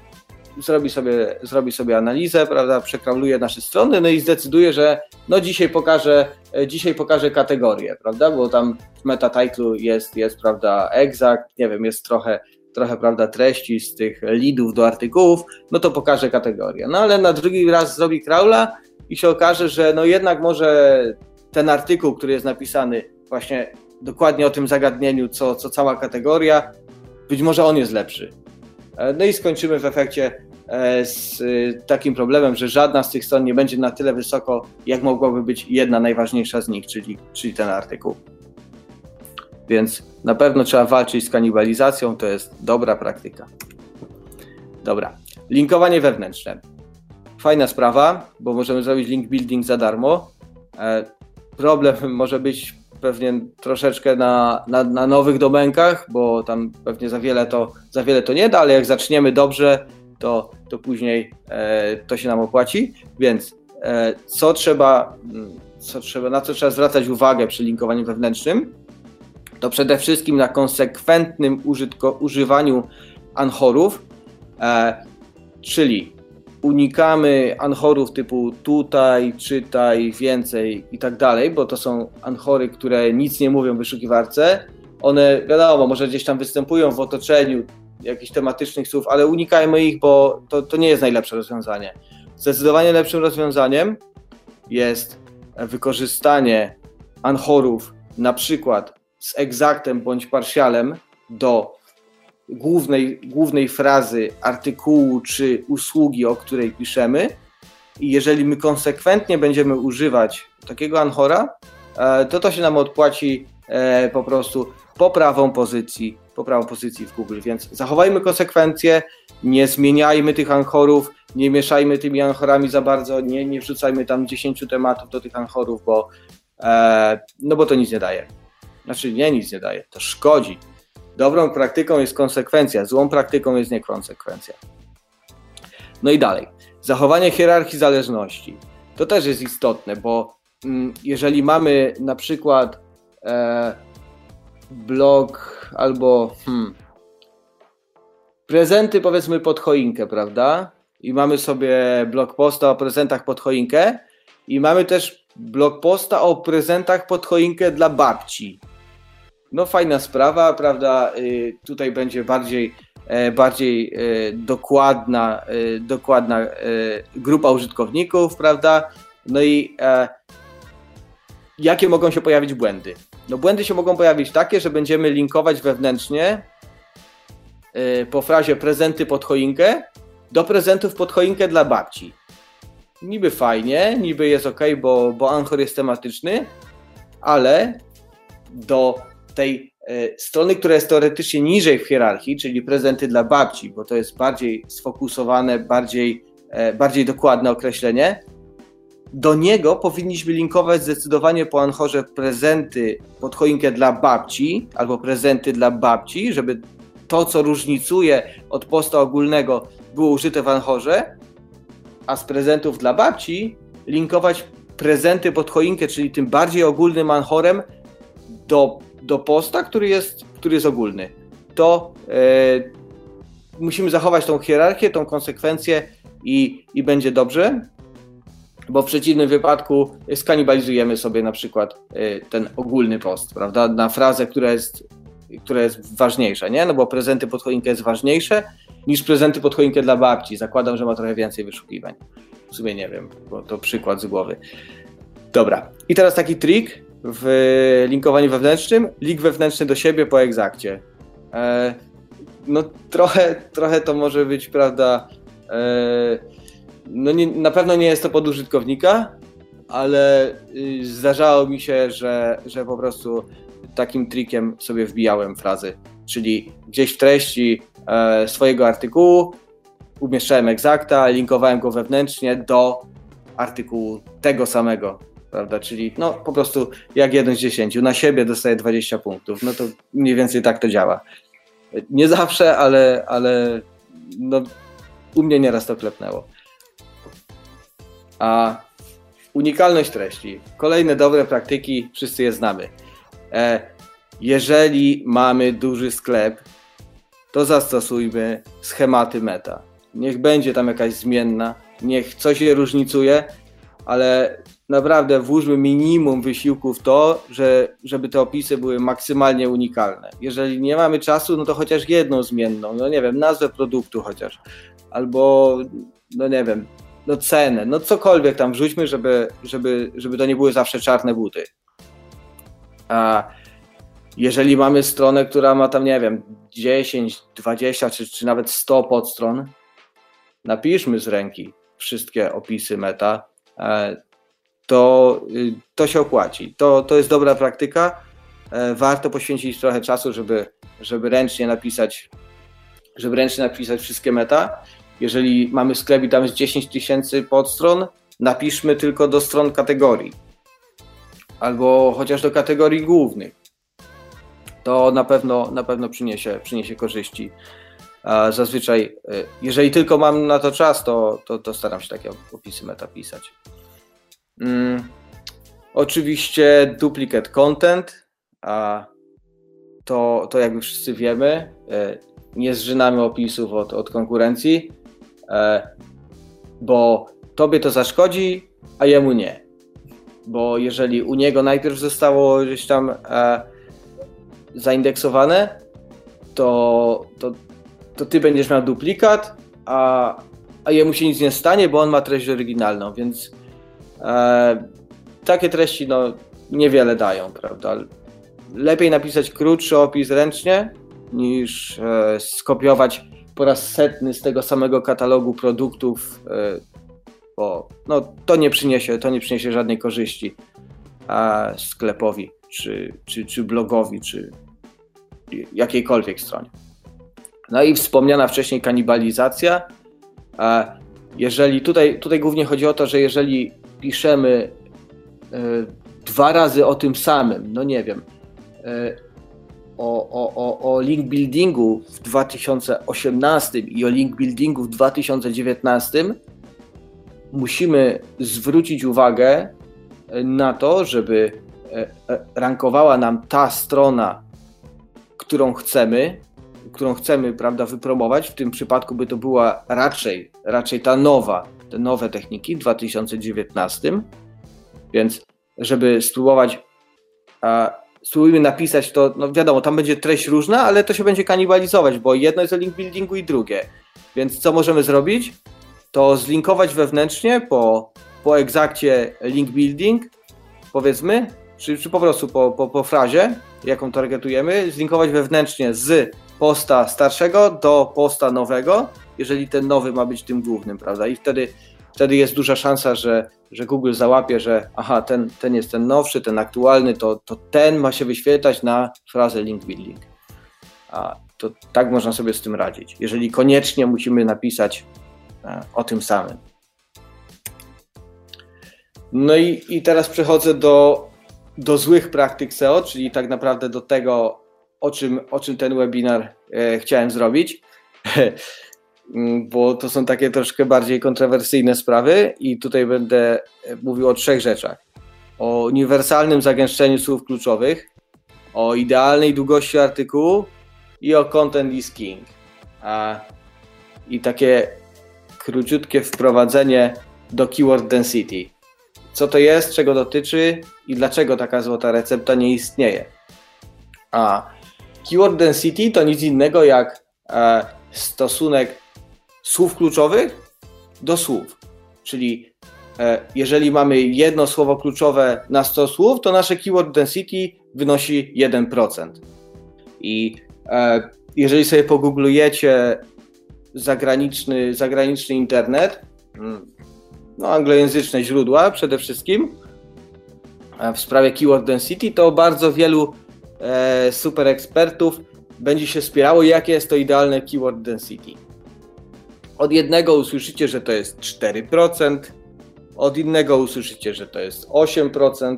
zrobi sobie, zrobi sobie analizę, prawda, przekrauluje nasze strony, no i zdecyduje, że no dzisiaj pokaże, dzisiaj pokaże kategorię, prawda, bo tam w meta title jest, jest, prawda, exact, nie wiem, jest trochę, trochę, prawda, treści z tych leadów do artykułów, no to pokaże kategorię. No ale na drugi raz zrobi crawla i się okaże, że no jednak może ten artykuł, który jest napisany właśnie dokładnie o tym zagadnieniu, co, co cała kategoria, być może on jest lepszy. E, no i skończymy w efekcie e, z e, takim problemem, że żadna z tych stron nie będzie na tyle wysoko, jak mogłaby być jedna najważniejsza z nich, czyli, czyli ten artykuł. Więc na pewno trzeba walczyć z kanibalizacją, to jest dobra praktyka. Dobra. Linkowanie wewnętrzne. Fajna sprawa, bo możemy zrobić link building za darmo. Problem może być pewnie troszeczkę na, na, na, nowych domenkach, bo tam pewnie za wiele to, za wiele to nie da, ale jak zaczniemy dobrze, to, to później e, to się nam opłaci. Więc e, co trzeba, mm, co trzeba, na co trzeba zwracać uwagę przy linkowaniu wewnętrznym, to przede wszystkim na konsekwentnym użytko, używaniu anchorów, e, czyli unikamy anchorów typu tutaj, czytaj, więcej i tak dalej, bo to są anchory, które nic nie mówią w wyszukiwarce. One, wiadomo, może gdzieś tam występują w otoczeniu jakichś tematycznych słów, ale unikajmy ich, bo to, to nie jest najlepsze rozwiązanie. Zdecydowanie lepszym rozwiązaniem jest wykorzystanie anchorów na przykład z exactem bądź partialem do głównej, głównej frazy artykułu czy usługi, o której piszemy. I jeżeli my konsekwentnie będziemy używać takiego anchora, e, to to się nam odpłaci e, po prostu poprawą pozycji, poprawą pozycji w Google. Więc zachowajmy konsekwencje, nie zmieniajmy tych anchorów, nie mieszajmy tymi anchorami za bardzo, nie, nie wrzucajmy tam 10 tematów do tych anchorów, bo, e, no bo to nic nie daje. Znaczy nie nic nie daje, to szkodzi. Dobrą praktyką jest konsekwencja, złą praktyką jest niekonsekwencja. No i dalej. Zachowanie hierarchii zależności. To też jest istotne, bo mm, jeżeli mamy na przykład e, blog albo hmm, prezenty powiedzmy pod choinkę, prawda? I mamy sobie blog posta o prezentach pod choinkę i mamy też blog posta o prezentach pod choinkę dla babci no fajna sprawa, prawda? Y, tutaj będzie bardziej, e, bardziej e, dokładna, e, dokładna grupa użytkowników, prawda? No i jakie mogą się pojawić błędy? No błędy się mogą pojawić takie, że będziemy linkować wewnętrznie po frazie prezenty pod choinkę do prezentów pod choinkę dla babci. Niby fajnie, niby jest ok, bo, bo Anchor jest tematyczny, ale do tej e, strony, która jest teoretycznie niżej w hierarchii, czyli prezenty dla babci, bo to jest bardziej sfokusowane, bardziej, e, bardziej dokładne określenie, do niego powinniśmy linkować zdecydowanie po Anchorze prezenty pod choinkę dla babci albo prezenty dla babci, żeby to, co różnicuje od posta ogólnego, było użyte w Anchorze, a z prezentów dla babci linkować prezenty pod choinkę, czyli tym bardziej ogólnym Anchorem do do posta, który jest, który jest ogólny. To e, musimy zachować tą hierarchię, tą konsekwencję i, i będzie dobrze, bo w przeciwnym wypadku skanibalizujemy sobie na przykład e, ten ogólny post, prawda, na frazę, która jest, która jest ważniejsza, nie? No bo prezenty pod choinkę jest ważniejsze niż prezenty pod choinkę dla babci. Zakładam, że ma trochę więcej wyszukiwań. W sumie nie wiem, bo to przykład z głowy. Dobra. I teraz taki trik, w linkowaniu wewnętrznym, link wewnętrzny do siebie po egzakcie. E, no trochę, trochę to może być, prawda, e, no nie, na pewno nie jest to pod użytkownika, ale y, zdarzało mi się, że, że po prostu takim trikiem sobie wbijałem frazy, czyli gdzieś w treści e, swojego artykułu umieszczałem egzakta, linkowałem go wewnętrznie do artykułu tego samego prawda? Czyli no po prostu jak jeden z dziesięciu na siebie dostaje 20 punktów. No to mniej więcej tak to działa. Nie zawsze, ale, ale no, u mnie nieraz to klepnęło. A unikalność treści. Kolejne dobre praktyki, wszyscy je znamy. E, jeżeli mamy duży sklep, to zastosujmy schematy meta. Niech będzie tam jakaś zmienna, niech coś je różnicuje, ale naprawdę włóżmy minimum wysiłku w to, że, żeby te opisy były maksymalnie unikalne. Jeżeli nie mamy czasu, no to chociaż jedną zmienną, no nie wiem, nazwę produktu chociaż, albo no nie wiem, no cenę, no cokolwiek tam wrzućmy, żeby, żeby, żeby to nie były zawsze czarne buty. A jeżeli mamy stronę, która ma tam, nie wiem, 10, 20 czy, czy nawet 100 podstron, napiszmy z ręki wszystkie opisy meta, e, to, y, to się opłaci. To, to jest dobra praktyka. E, warto poświęcić trochę czasu, żeby, żeby ręcznie napisać, żeby ręcznie napisać wszystkie meta. Jeżeli mamy sklep i tam jest 10 tysięcy podstron, napiszmy tylko do stron kategorii. Albo chociaż do kategorii głównych. To na pewno, na pewno przyniesie, przyniesie korzyści. Zazwyczaj, e, jeżeli tylko mam na to czas, to, to, to staram się takie opisy meta pisać. Mm, oczywiście duplicate content, a to, to jakby wszyscy wiemy, e, nie zżynamy opisów od, od konkurencji, e, bo tobie to zaszkodzi, a jemu nie. Bo jeżeli u niego najpierw zostało gdzieś tam e, zaindeksowane, to, to, to ty będziesz miał duplikat, a, a jemu się nic nie stanie, bo on ma treść oryginalną, więc E, takie treści no, niewiele dają, prawda? Lepiej napisać krótszy opis ręcznie niż e, skopiować po raz setny z tego samego katalogu produktów, e, bo no, to, nie przyniesie, to nie przyniesie żadnej korzyści sklepowi, czy, czy, czy blogowi, czy jakiejkolwiek stronie. No i wspomniana wcześniej kanibalizacja. Jeżeli tutaj, tutaj głównie chodzi o to, że jeżeli piszemy e, dwa razy o tym samym, no nie wiem, e, o, o, o, o link buildingu w 2018 i o link buildingu w 2019, musimy zwrócić uwagę na to, żeby e, rankowała nam ta strona, którą chcemy, którą chcemy, prawda, wypromować. W tym przypadku by to była raczej, raczej ta nowa, te nowe techniki w 2019. Więc żeby spróbować, a, spróbujmy napisać to, no wiadomo, tam będzie treść różna, ale to się będzie kanibalizować, bo jedno jest o link buildingu i drugie. Więc co możemy zrobić? To zlinkować wewnętrznie po, po egzakcie link building, powiedzmy, czy, czy po prostu po, po, po frazie, jaką targetujemy, zlinkować wewnętrznie z posta starszego do posta nowego, jeżeli ten nowy ma być tym głównym, prawda? I wtedy, wtedy jest duża szansa, że, że Google załapie, że aha, ten, ten jest ten nowszy, ten aktualny, to, to ten ma się wyświetlać na frazę link building. A to tak można sobie z tym radzić. Jeżeli koniecznie musimy napisać e, o tym samym. No i, i teraz przechodzę do, do złych praktyk SEO, czyli tak naprawdę do tego, o czym, o czym ten webinar e, chciałem zrobić, bo to są takie troszkę bardziej kontrowersyjne sprawy i tutaj będę e, mówił o trzech rzeczach. O uniwersalnym zagęszczeniu słów kluczowych, o idealnej długości artykułu i o content is king. A, I takie króciutkie wprowadzenie do keyword density. Co to jest, czego dotyczy i dlaczego taka złota recepta nie istnieje. A Keyword density to nic innego jak e, stosunek słów kluczowych do słów. Czyli e, jeżeli mamy jedno słowo kluczowe na 100 słów, to nasze keyword density wynosi 1%. I e, jeżeli sobie pogooglujecie zagraniczny, zagraniczny internet, mm, no anglojęzyczne źródła przede wszystkim, w sprawie keyword density, to bardzo wielu e, super ekspertów będzie się spierało, jakie jest to idealne keyword density. Od jednego usłyszycie, że to jest 4%, od innego usłyszycie, że to jest 8%,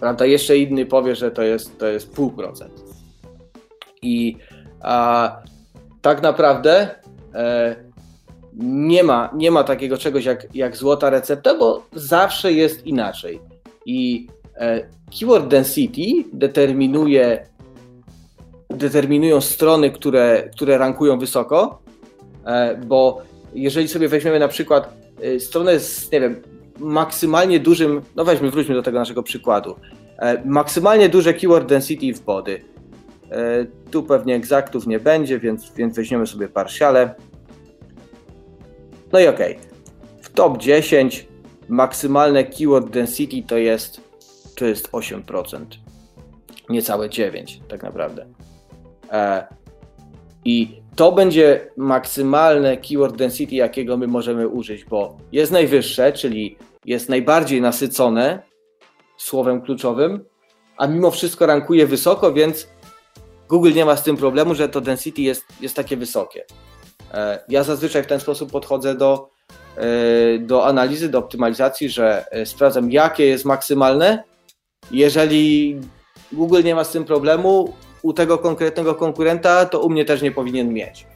prawda? Jeszcze inny powie, że to jest, to jest 0,5%. I a, tak naprawdę e, nie ma, nie ma takiego czegoś jak, jak złota recepta, bo zawsze jest inaczej. I e, keyword density determinuje, determinują strony, które, które rankują wysoko, bo jeżeli sobie weźmiemy na przykład e, stronę z, nie wiem, maksymalnie dużym, no weźmy, wróćmy do tego naszego przykładu, e, maksymalnie duże keyword density w body. E, tu pewnie egzaktów nie będzie, więc, więc weźmiemy sobie partiale. No i ok. W top 10 maksymalne keyword density to jest, to jest 8%. Niecałe 9 tak naprawdę. E, I to będzie maksymalne keyword density, jakiego my możemy użyć, bo jest najwyższe, czyli jest najbardziej nasycone słowem kluczowym, a mimo wszystko rankuje wysoko, więc Google nie ma z tym problemu, że to density jest, jest takie wysokie. E, ja zazwyczaj w ten sposób podchodzę do, e, do analizy, do optymalizacji, że e, sprawdzam, jakie jest maksymalne. Jeżeli Google nie ma z tym problemu, u tego konkretnego konkurenta, to u mnie też nie powinien mieć.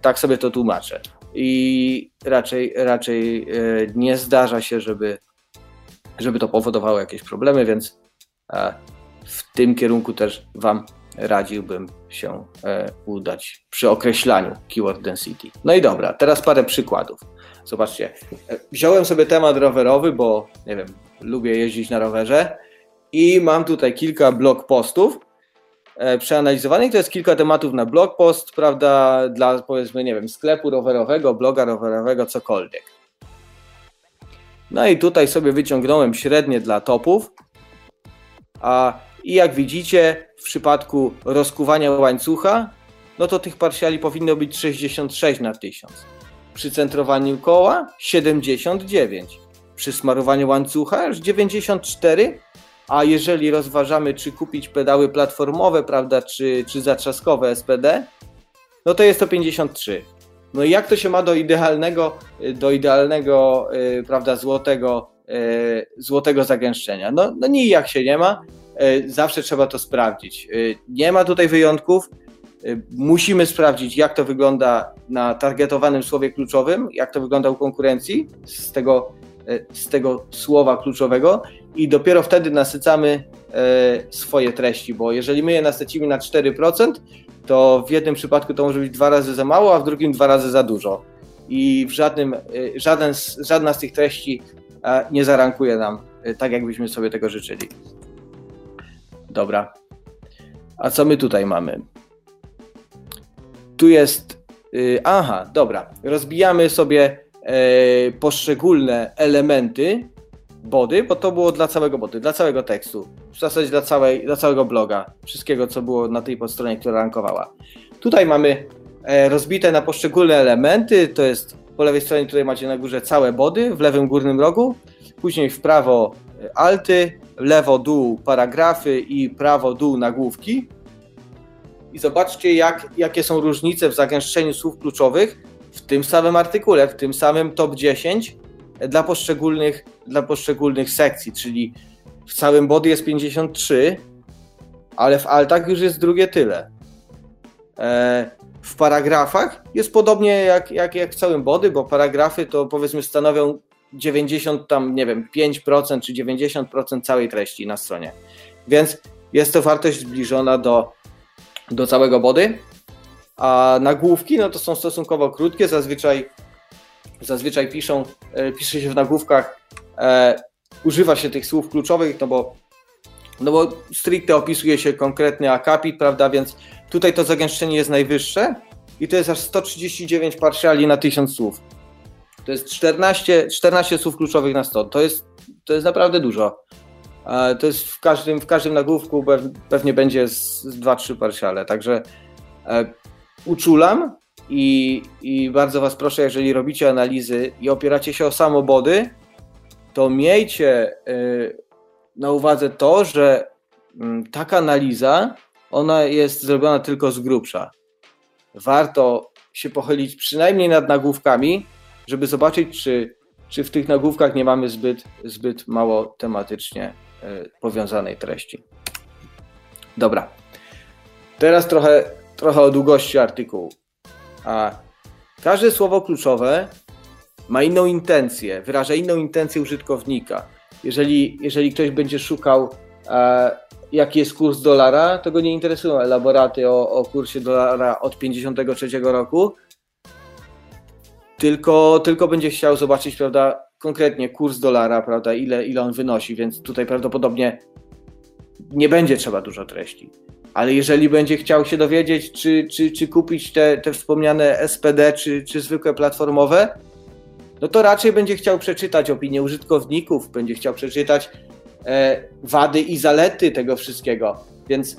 Tak sobie to tłumaczę. I raczej, raczej nie zdarza się, żeby, żeby to powodowało jakieś problemy, więc w tym kierunku też Wam radziłbym się e, udać przy określaniu keyword density. No i dobra, teraz parę przykładów. Zobaczcie, e, wziąłem sobie temat rowerowy, bo nie wiem, lubię jeździć na rowerze i mam tutaj kilka blog postów e, przeanalizowanych. To jest kilka tematów na blog post, prawda, dla powiedzmy, nie wiem, sklepu rowerowego, bloga rowerowego, cokolwiek. No i tutaj sobie wyciągnąłem średnie dla topów, a i jak widzicie, w przypadku rozkuwania łańcucha, no to tych parciali powinno być 66 na 1000. Przy centrowaniu koła 79. Przy smarowaniu łańcucha już 94. A jeżeli rozważamy, czy kupić pedały platformowe, prawda, czy, czy zatrzaskowe SPD, no to jest to 53. No i jak to się ma do idealnego, do idealnego, yy, prawda, złotego, yy, złotego zagęszczenia? No, no nijak się nie ma. E, zawsze trzeba to sprawdzić. E, nie ma tutaj wyjątków. E, musimy sprawdzić, jak to wygląda na targetowanym słowie kluczowym, jak to wygląda u konkurencji z tego, z tego słowa kluczowego i dopiero wtedy nasycamy swoje treści, bo jeżeli my je nasycimy na 4%, to w jednym przypadku to może być dwa razy za mało, a w drugim dwa razy za dużo. I w żadnym, żaden, żadna z tych treści nie zarankuje nam tak, jakbyśmy sobie tego życzyli. Dobra. A co my tutaj mamy? Tu jest. Yy, aha, dobra. Rozbijamy sobie poszczególne elementy body, bo to było dla całego body, dla całego tekstu. W zasadzie dla, całej, dla całego bloga. Wszystkiego, co było na tej podstronie, która rankowała. Tutaj mamy e, rozbite na poszczególne elementy. To jest po lewej stronie, tutaj macie na górze całe body w lewym górnym rogu. Później w prawo e, alty, lewo dół paragrafy i prawo dół nagłówki. I zobaczcie, jak, jakie są różnice w zagęszczeniu słów kluczowych w tym samym artykule, w tym samym top 10 dla poszczególnych, dla poszczególnych sekcji, czyli w całym body jest 53, ale w altach już jest drugie tyle. E, w paragrafach jest podobnie jak, jak, jak w całym body, bo paragrafy to powiedzmy stanowią 90 tam, nie wiem, 5% czy 90% całej treści na stronie. Więc jest to wartość zbliżona do, do całego body. A nagłówki, no to są stosunkowo krótkie, zazwyczaj, zazwyczaj piszą, e, pisze się w nagłówkach, e, używa się tych słów kluczowych, no bo, no bo stricte opisuje się konkretny akapit, prawda, więc tutaj to zagęszczenie jest najwyższe i to jest aż 139 partiali na 1000 słów. To jest 14, 14 słów kluczowych na 100. To jest, to jest naprawdę dużo. To jest w każdym, w każdym nagłówku pewnie będzie z 2-3 parciale. Także e, uczulam i, i bardzo Was proszę, jeżeli robicie analizy i opieracie się o samobody, to miejcie e, na uwadze to, że mm, taka analiza, ona jest zrobiona tylko z grubsza. Warto się pochylić przynajmniej nad nagłówkami, żeby zobaczyć, czy, czy w tych nagłówkach nie mamy zbyt, zbyt mało tematycznie e, powiązanej treści. Dobra. Teraz trochę, trochę o długości artykułu. A każde słowo kluczowe ma inną intencję, wyraża inną intencję użytkownika. Jeżeli, jeżeli ktoś będzie szukał, e, jaki jest kurs dolara, to go nie interesują elaboraty o, o kursie dolara od 53 roku, tylko, tylko będzie chciał zobaczyć, prawda, konkretnie kurs dolara, prawda, ile, ile on wynosi, więc tutaj prawdopodobnie nie będzie trzeba dużo treści. Ale jeżeli będzie chciał się dowiedzieć, czy, czy, czy kupić te, te wspomniane SPD, czy, czy zwykłe platformowe, no to raczej będzie chciał przeczytać opinię użytkowników, będzie chciał przeczytać e, wady i zalety tego wszystkiego. Więc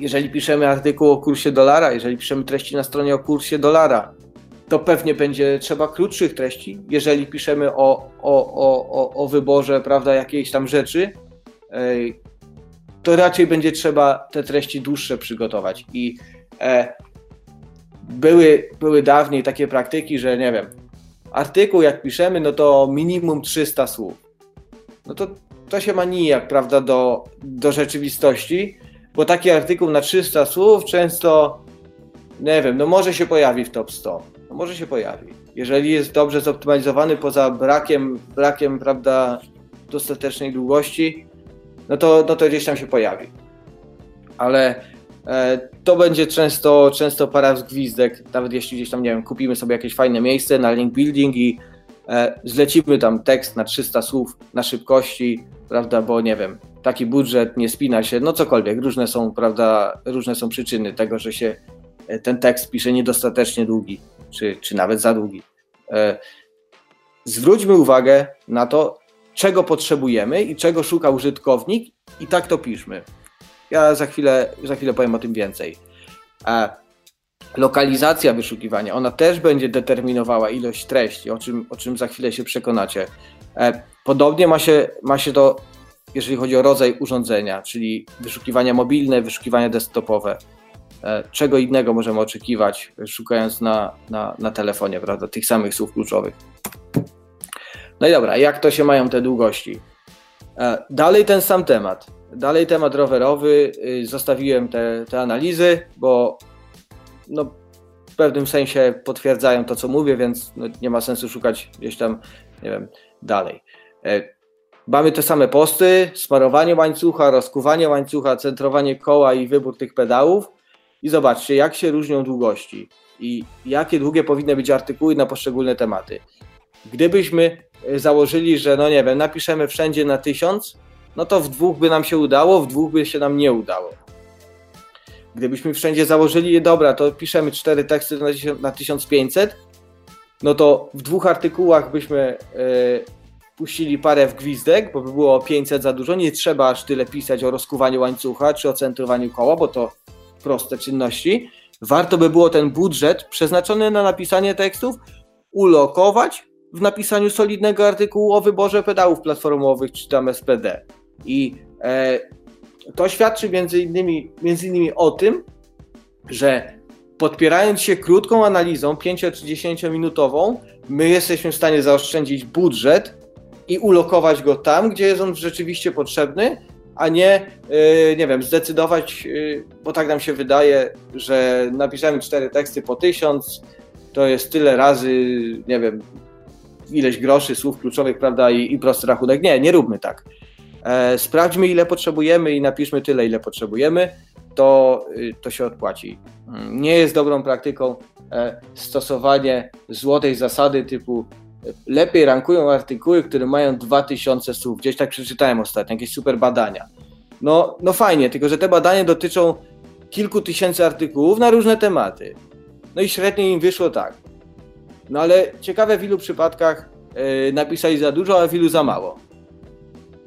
jeżeli piszemy artykuł o kursie dolara, jeżeli piszemy treści na stronie o kursie dolara, to pewnie będzie trzeba krótszych treści. Jeżeli piszemy o, o, o, o wyborze prawda, jakiejś tam rzeczy, to raczej będzie trzeba te treści dłuższe przygotować. I e, były, były dawniej takie praktyki, że nie wiem, artykuł jak piszemy, no to minimum 300 słów. No to to się ma nijak, prawda, do, do rzeczywistości, bo taki artykuł na 300 słów często, nie wiem, no może się pojawi w top 100 no może się pojawi. Jeżeli jest dobrze zoptymalizowany poza brakiem, brakiem prawda, dostatecznej długości, no to, no to gdzieś tam się pojawi. Ale e, to będzie często, często para gwizdek, nawet jeśli gdzieś tam, nie wiem, kupimy sobie jakieś fajne miejsce na link building i e, zlecimy tam tekst na 300 słów na szybkości, prawda, bo nie wiem, taki budżet nie spina się, no cokolwiek, różne są, prawda, różne są przyczyny tego, że się e, ten tekst pisze niedostatecznie długi czy, czy nawet za długi. E, zwróćmy uwagę na to, czego potrzebujemy i czego szuka użytkownik, i tak to piszmy. Ja za chwilę, za chwilę powiem o tym więcej. Lokalizacja wyszukiwania, ona też będzie determinowała ilość treści, o czym, o czym za chwilę się przekonacie. E, podobnie ma się, ma się to, jeżeli chodzi o rodzaj urządzenia, czyli wyszukiwania mobilne, wyszukiwania desktopowe. E, czego innego możemy oczekiwać, szukając na, na, na telefonie, prawda, tych samych słów kluczowych. No i dobra, jak to się mają te długości? E, dalej ten sam temat. Dalej temat rowerowy. Y, zostawiłem te, te analizy, bo no, w pewnym sensie potwierdzają to, co mówię, więc no, nie ma sensu szukać gdzieś tam, nie wiem, dalej. E, mamy te same posty, sparowanie łańcucha, rozkuwanie łańcucha, centrowanie koła i wybór tych pedałów i zobaczcie, jak się różnią długości i jakie długie powinny być artykuły na poszczególne tematy. Gdybyśmy założyli, że no nie wiem, napiszemy wszędzie na tysiąc, no to w dwóch by nam się udało, w dwóch by się nam nie udało. Gdybyśmy wszędzie założyli, dobra, to piszemy cztery teksty na 1500, no to w dwóch artykułach byśmy yy, puścili parę gwizdek, bo by było 500 za dużo. Nie trzeba aż tyle pisać o rozkuwaniu łańcucha czy o centrowaniu koła, bo to proste czynności, warto by było ten budżet przeznaczony na napisanie tekstów ulokować w napisaniu solidnego artykułu o wyborze pedałów platformowych czy tam SPD. I e, to świadczy między innymi, między innymi o tym, że podpierając się krótką analizą, 5 czy 10 minutową, my jesteśmy w stanie zaoszczędzić budżet i ulokować go tam, gdzie jest on rzeczywiście potrzebny, a nie, yy, nie wiem, zdecydować, yy, bo tak nam się wydaje, że napiszemy cztery teksty po tysiąc, to jest tyle razy, nie wiem, ileś groszy, słów kluczowych, prawda, i, i prosty rachunek. Nie, nie róbmy tak. E, sprawdźmy, ile potrzebujemy i napiszmy tyle, ile potrzebujemy, to, y, to się odpłaci. Mm, nie jest dobrą praktyką e, stosowanie złotej zasady typu lepiej rankują artykuły, które mają 2000 słów. Gdzieś tak przeczytałem ostatnio, jakieś super badania. No, no fajnie, tylko że te badania dotyczą kilku tysięcy artykułów na różne tematy. No i średnio im wyszło tak. No ale ciekawe w ilu przypadkach yy, napisali za dużo, a w ilu za mało.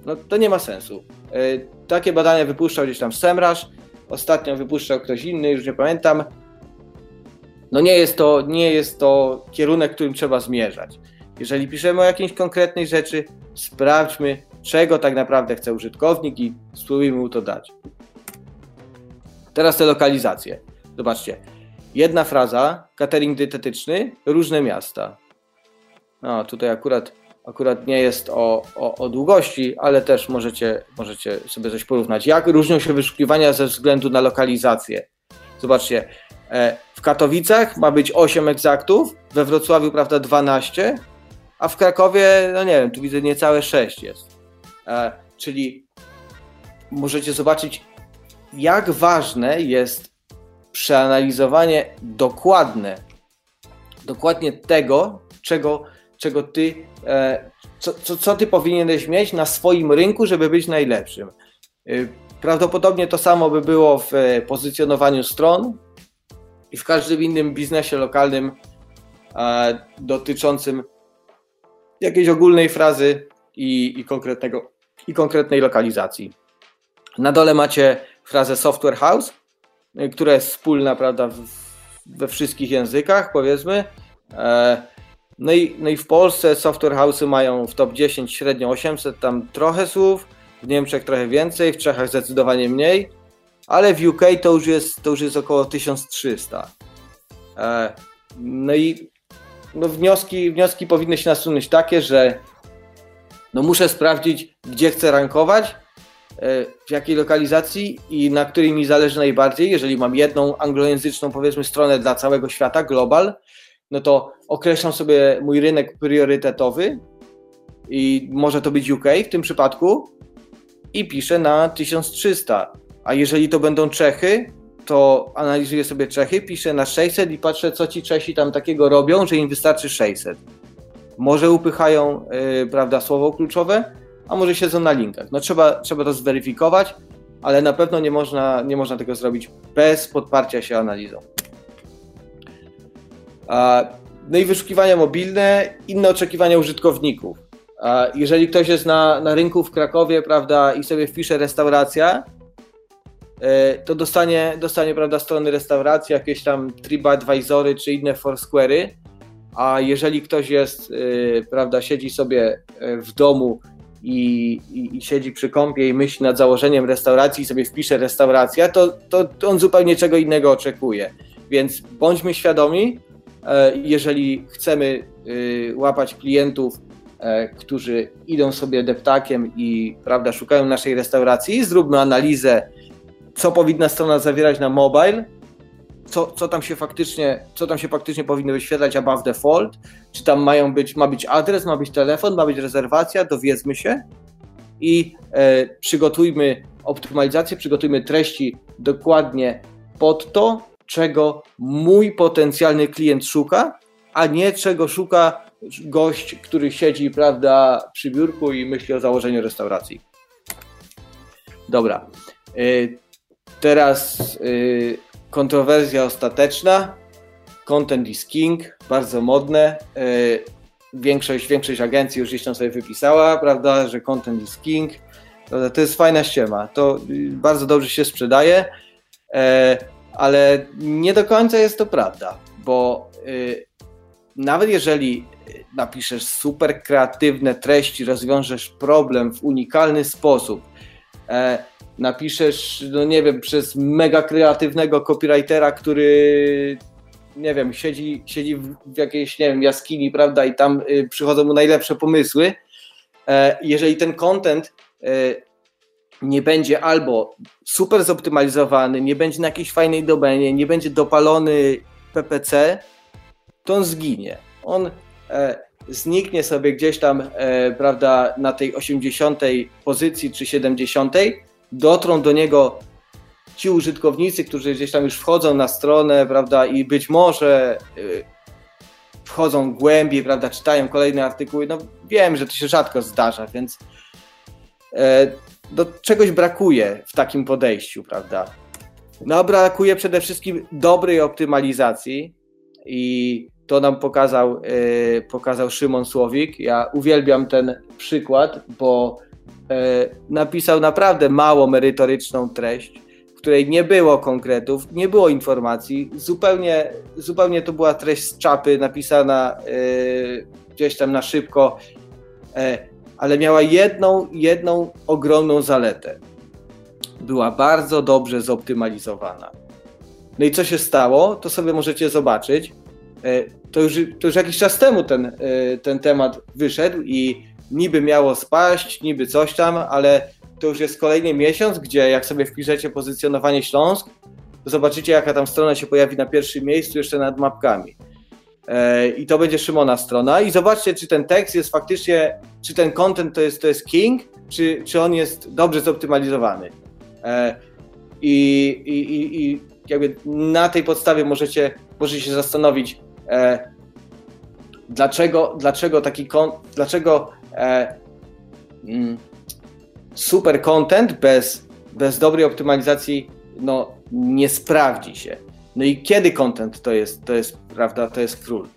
No to nie ma sensu. Yy, takie badania wypuszczał gdzieś tam Semrasz, ostatnio wypuszczał ktoś inny, już nie pamiętam. No nie jest to, nie jest to kierunek, którym trzeba zmierzać. Jeżeli piszemy o jakiejś konkretnej rzeczy, sprawdźmy, czego tak naprawdę chce użytkownik i spróbujmy mu to dać. Teraz te lokalizacje. Zobaczcie. Jedna fraza, catering dietetyczny, różne miasta. No, tutaj akurat, akurat nie jest o, o, o długości, ale też możecie, możecie sobie coś porównać. Jak różnią się wyszukiwania ze względu na lokalizację? Zobaczcie, w Katowicach ma być 8 egzaktów, we Wrocławiu, prawda, 12, a w Krakowie, no nie wiem, tu widzę niecałe 6 jest. Czyli możecie zobaczyć, jak ważne jest przeanalizowanie dokładne, dokładnie tego, czego, czego ty, e, co, co, co ty powinieneś mieć na swoim rynku, żeby być najlepszym. E, prawdopodobnie to samo by było w e, pozycjonowaniu stron i w każdym innym biznesie lokalnym dotyczącym jakiejś ogólnej frazy i, i, konkretnego, i konkretnej lokalizacji. Na dole macie frazę software house, która jest wspólna, prawda, we wszystkich językach, powiedzmy. E, no i, no i w Polsce software house'y mają w top 10 średnio 800, tam trochę słów, w Niemczech trochę więcej, w Czechach zdecydowanie mniej, ale w UK to już jest, to już jest około 1300. E, no i no wnioski, wnioski powinny się nasunąć takie, że no muszę sprawdzić, gdzie chcę rankować, w jakiej lokalizacji i na której mi zależy najbardziej. Jeżeli mam jedną anglojęzyczną, powiedzmy, stronę dla całego świata, global, no to określam sobie mój rynek priorytetowy i może to być UK w tym przypadku i piszę na 1300. A jeżeli to będą Czechy, to analizuję sobie Czechy, piszę na 600 i patrzę, co ci Czesi tam takiego robią, że im wystarczy 600. Może upychają, yy, prawda, słowo kluczowe, a może siedzą na linkach. No trzeba, trzeba to zweryfikować, ale na pewno nie można, nie można tego zrobić bez podparcia się analizą. No i wyszukiwania mobilne, inne oczekiwania użytkowników. Jeżeli ktoś jest na, na rynku w Krakowie, prawda, i sobie wpisze restauracja, e, to dostanie, dostanie prawda, strony restauracji, jakieś tam TripAdvisory czy inne Foursquare'y, a jeżeli ktoś jest, e, prawda, siedzi sobie e, w domu i, i, i, siedzi przy kąpie i myśli nad założeniem restauracji i sobie wpisze restauracja, to, to, to on zupełnie czego innego oczekuje. Więc bądźmy świadomi, e, jeżeli chcemy y, łapać klientów, e, którzy idą sobie deptakiem i prawda, szukają naszej restauracji, zróbmy analizę, co powinna strona zawierać na mobile, co, co, tam się faktycznie, co tam się faktycznie powinno wyświetlać above default, czy tam mają być, ma być adres, ma być telefon, ma być rezerwacja, dowiedzmy się i e, przygotujmy optymalizację, przygotujmy treści dokładnie pod to, czego mój potencjalny klient szuka, a nie czego szuka gość, który siedzi, prawda, przy biurku i myśli o założeniu restauracji. Dobra. E, teraz e, kontrowersja ostateczna. Content is king, bardzo modne. E, większość, większość agencji już gdzieś tam sobie wypisała, prawda, że content is king. To jest fajna ściema. To y, bardzo dobrze się sprzedaje, e, ale nie do końca jest to prawda, bo y, nawet jeżeli napiszesz super kreatywne treści, rozwiążesz problem w unikalny sposób, e, napiszesz, no nie wiem, przez mega kreatywnego copywritera, który nie wiem, siedzi, siedzi w jakiejś, nie wiem, jaskini, prawda, i tam y, przychodzą mu najlepsze pomysły. E, jeżeli ten content e, nie będzie albo super zoptymalizowany, nie będzie na jakiejś fajnej domenie, nie będzie dopalony PPC, to on zginie. On e, zniknie sobie gdzieś tam, prawda, na tej 80 pozycji czy 70 dotrą do niego ci użytkownicy, którzy gdzieś tam już wchodzą na stronę, prawda, i być może y, wchodzą głębiej, prawda, czytają kolejne artykuły. No wiem, że to się rzadko zdarza, więc e, do czegoś brakuje w takim podejściu, prawda. No brakuje przede wszystkim dobrej optymalizacji i to nam pokazał, e, pokazał Szymon Słowik. Ja uwielbiam ten przykład, bo napisał naprawdę mało merytoryczną treść, w której nie było konkretów, nie było informacji, zupełnie, zupełnie to była treść z czapy napisana e, gdzieś tam na szybko, e, ale miała jedną, jedną ogromną zaletę. Była bardzo dobrze zoptymalizowana. No i co się stało, to sobie możecie zobaczyć. To już, to już jakiś czas temu ten, ten temat wyszedł i niby miało spaść, niby coś tam, ale to już jest kolejny miesiąc, gdzie jak sobie wpiszecie pozycjonowanie Śląsk, to zobaczycie, jaka tam strona się pojawi na pierwszym miejscu, jeszcze nad mapkami. E, I to będzie Szymona strona. I zobaczcie, czy ten tekst jest faktycznie, czy ten content to jest, to jest king, czy, czy on jest dobrze zoptymalizowany. E, I, i, i jakby na tej podstawie możecie, możecie się zastanowić, e, dlaczego, dlaczego taki kon, dlaczego mm, super content bez, bez dobrej optymalizacji no, nie sprawdzi się. No i kiedy content to jest, to jest, prawda, to jest król?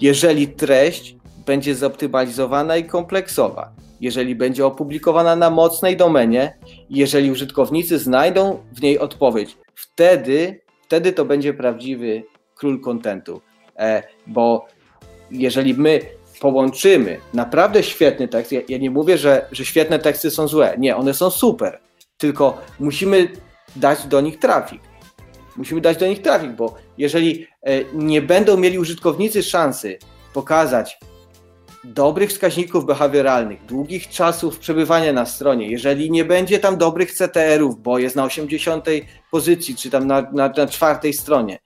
Jeżeli treść będzie zoptymalizowana i kompleksowa, jeżeli będzie opublikowana na mocnej domenie, jeżeli użytkownicy znajdą w niej odpowiedź, wtedy, wtedy to będzie prawdziwy król kontentu. E, bo jeżeli my połączymy naprawdę świetny tekst, ja, ja nie mówię, że, że świetne teksty są złe, nie, one są super, tylko musimy dać do nich trafik. Musimy dać do nich trafik, bo jeżeli e, nie będą mieli użytkownicy szansy pokazać dobrych wskaźników behawioralnych, długich czasów przebywania na stronie, jeżeli nie będzie tam dobrych CTR-ów, bo jest na 80 pozycji, czy tam na, na, na czwartej stronie,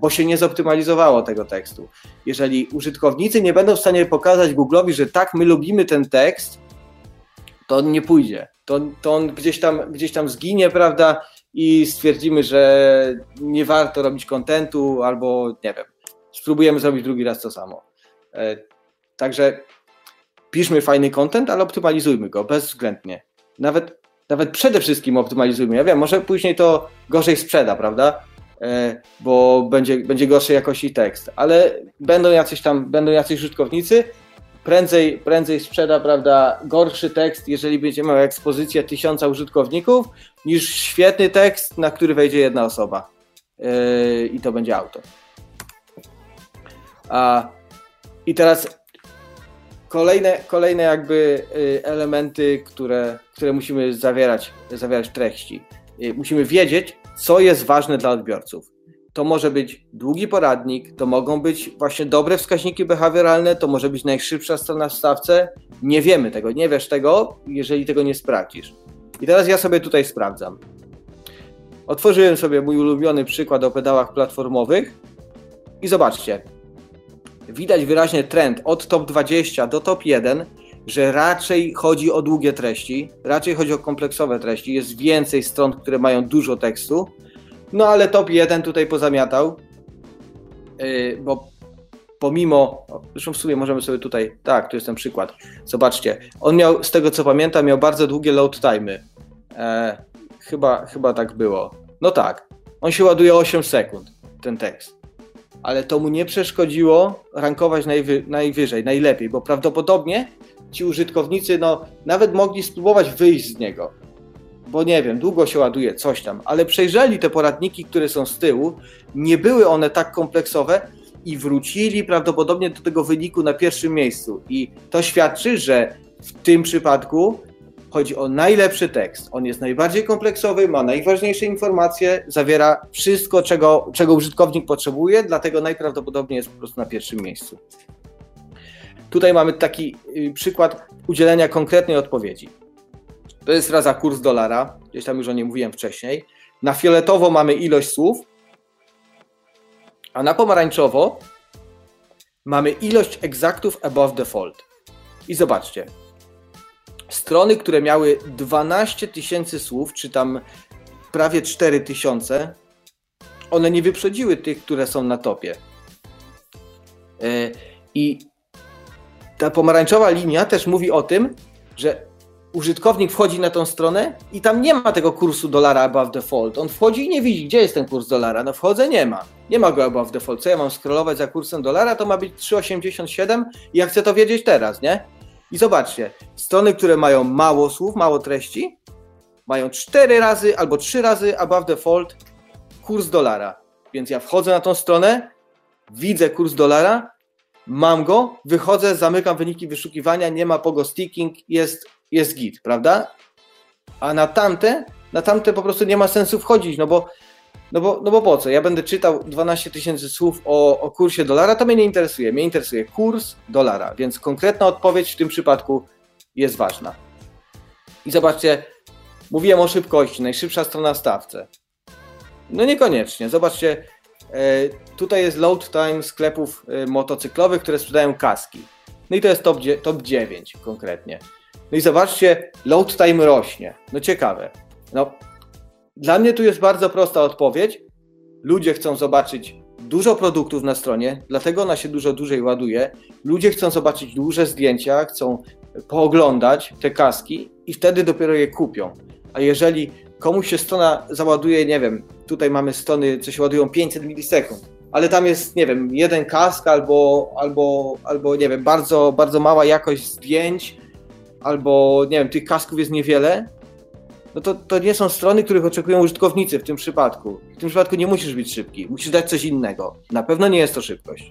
bo się nie zoptymalizowało tego tekstu. Jeżeli użytkownicy nie będą w stanie pokazać Google'owi, że tak, my lubimy ten tekst, to on nie pójdzie. To, to on gdzieś tam, gdzieś tam zginie, prawda? I stwierdzimy, że nie warto robić kontentu, albo nie wiem, spróbujemy zrobić drugi raz to samo. E, także piszmy fajny content, ale optymalizujmy go bezwzględnie. Nawet, nawet przede wszystkim optymalizujmy. Ja wiem, może później to gorzej sprzeda, prawda? E, bo będzie, będzie gorszej jakości tekst, ale będą jacyś tam, będą jacyś użytkownicy, prędzej, prędzej sprzeda prawda, gorszy tekst, jeżeli będzie miał ekspozycję tysiąca użytkowników, niż świetny tekst, na który wejdzie jedna osoba. Yy, I to będzie auto. A, I teraz kolejne, kolejne jakby yy, elementy, które, które musimy zawierać, zawierać w treści. Yy, musimy wiedzieć, co jest ważne dla odbiorców to może być długi poradnik, to mogą być właśnie dobre wskaźniki behawioralne, to może być najszybsza strona w stawce. Nie wiemy tego, nie wiesz tego, jeżeli tego nie sprawdzisz. I teraz ja sobie tutaj sprawdzam. Otworzyłem sobie mój ulubiony przykład o pedałach platformowych i zobaczcie. Widać wyraźnie trend od top 20 do top 1, że raczej chodzi o długie treści, raczej chodzi o kompleksowe treści. Jest więcej stron, które mają dużo tekstu, no ale top 1 tutaj pozamiatał, yy, bo pomimo, zresztą w sumie możemy sobie tutaj, tak, tu jest ten przykład, zobaczcie, on miał, z tego co pamiętam, miał bardzo długie load time'y. E, chyba, chyba tak było. No tak, on się ładuje 8 sekund, ten tekst. Ale to mu nie przeszkodziło rankować najwy, najwyżej, najlepiej, bo prawdopodobnie ci użytkownicy no, nawet mogli spróbować wyjść z niego bo nie wiem, długo się ładuje, coś tam, ale przejrzeli te poradniki, które są z tyłu, nie były one tak kompleksowe i wrócili prawdopodobnie do tego wyniku na pierwszym miejscu. I to świadczy, że w tym przypadku chodzi o najlepszy tekst. On jest najbardziej kompleksowy, ma najważniejsze informacje, zawiera wszystko, czego, czego użytkownik potrzebuje, dlatego najprawdopodobniej jest po prostu na pierwszym miejscu. Tutaj mamy taki y, przykład udzielenia konkretnej odpowiedzi. To jest raza kurs dolara, gdzieś tam już o nim mówiłem wcześniej. Na fioletowo mamy ilość słów, a na pomarańczowo mamy ilość egzaktów above default. I zobaczcie, strony, które miały 12 tysięcy słów, czy tam prawie 4 tysiące, one nie wyprzedziły tych, które są na topie. E, I ta pomarańczowa linia też mówi o tym, że użytkownik wchodzi na tą stronę i tam nie ma tego kursu dolara above default. On wchodzi i nie widzi, gdzie jest ten kurs dolara. No wchodzę, nie ma. Nie ma go above default. Co ja mam scrollować za kursem dolara? To ma być 3,87 i ja chcę to wiedzieć teraz, nie? I zobaczcie, strony, które mają mało słów, mało treści, mają 4 razy albo 3 razy above default kurs dolara. Więc ja wchodzę na tą stronę, widzę kurs dolara, mam go, wychodzę, zamykam wyniki wyszukiwania, nie ma pogo sticking, jest jest git, prawda? A na tamte, na tamte po prostu nie ma sensu wchodzić, no bo, no bo, no bo po co? Ja będę czytał 12 tysięcy słów o, o kursie dolara, to mnie nie interesuje. Mnie interesuje kurs dolara, więc konkretna odpowiedź w tym przypadku jest ważna. I zobaczcie, mówiłem o szybkości, najszybsza strona stawce. No niekoniecznie. Zobaczcie, tutaj jest load time sklepów e, motocyklowych, które sprzedają kaski. No i to jest top, top 9 konkretnie. No i zobaczcie, load time rośnie. No ciekawe. No, dla mnie tu jest bardzo prosta odpowiedź. Ludzie chcą zobaczyć dużo produktów na stronie, dlatego ona się dużo dłużej ładuje. Ludzie chcą zobaczyć duże zdjęcia, chcą pooglądać te kaski i wtedy dopiero je kupią. A jeżeli komuś się strona załaduje, nie wiem, tutaj mamy strony, co się ładują 500 milisekund, ale tam jest, nie wiem, jeden kask albo, albo, albo nie wiem, bardzo, bardzo mała jakość zdjęć, albo, nie wiem, tych kasków jest niewiele, no to, to nie są strony, których oczekują użytkownicy w tym przypadku. W tym przypadku nie musisz być szybki, musisz dać coś innego. Na pewno nie jest to szybkość.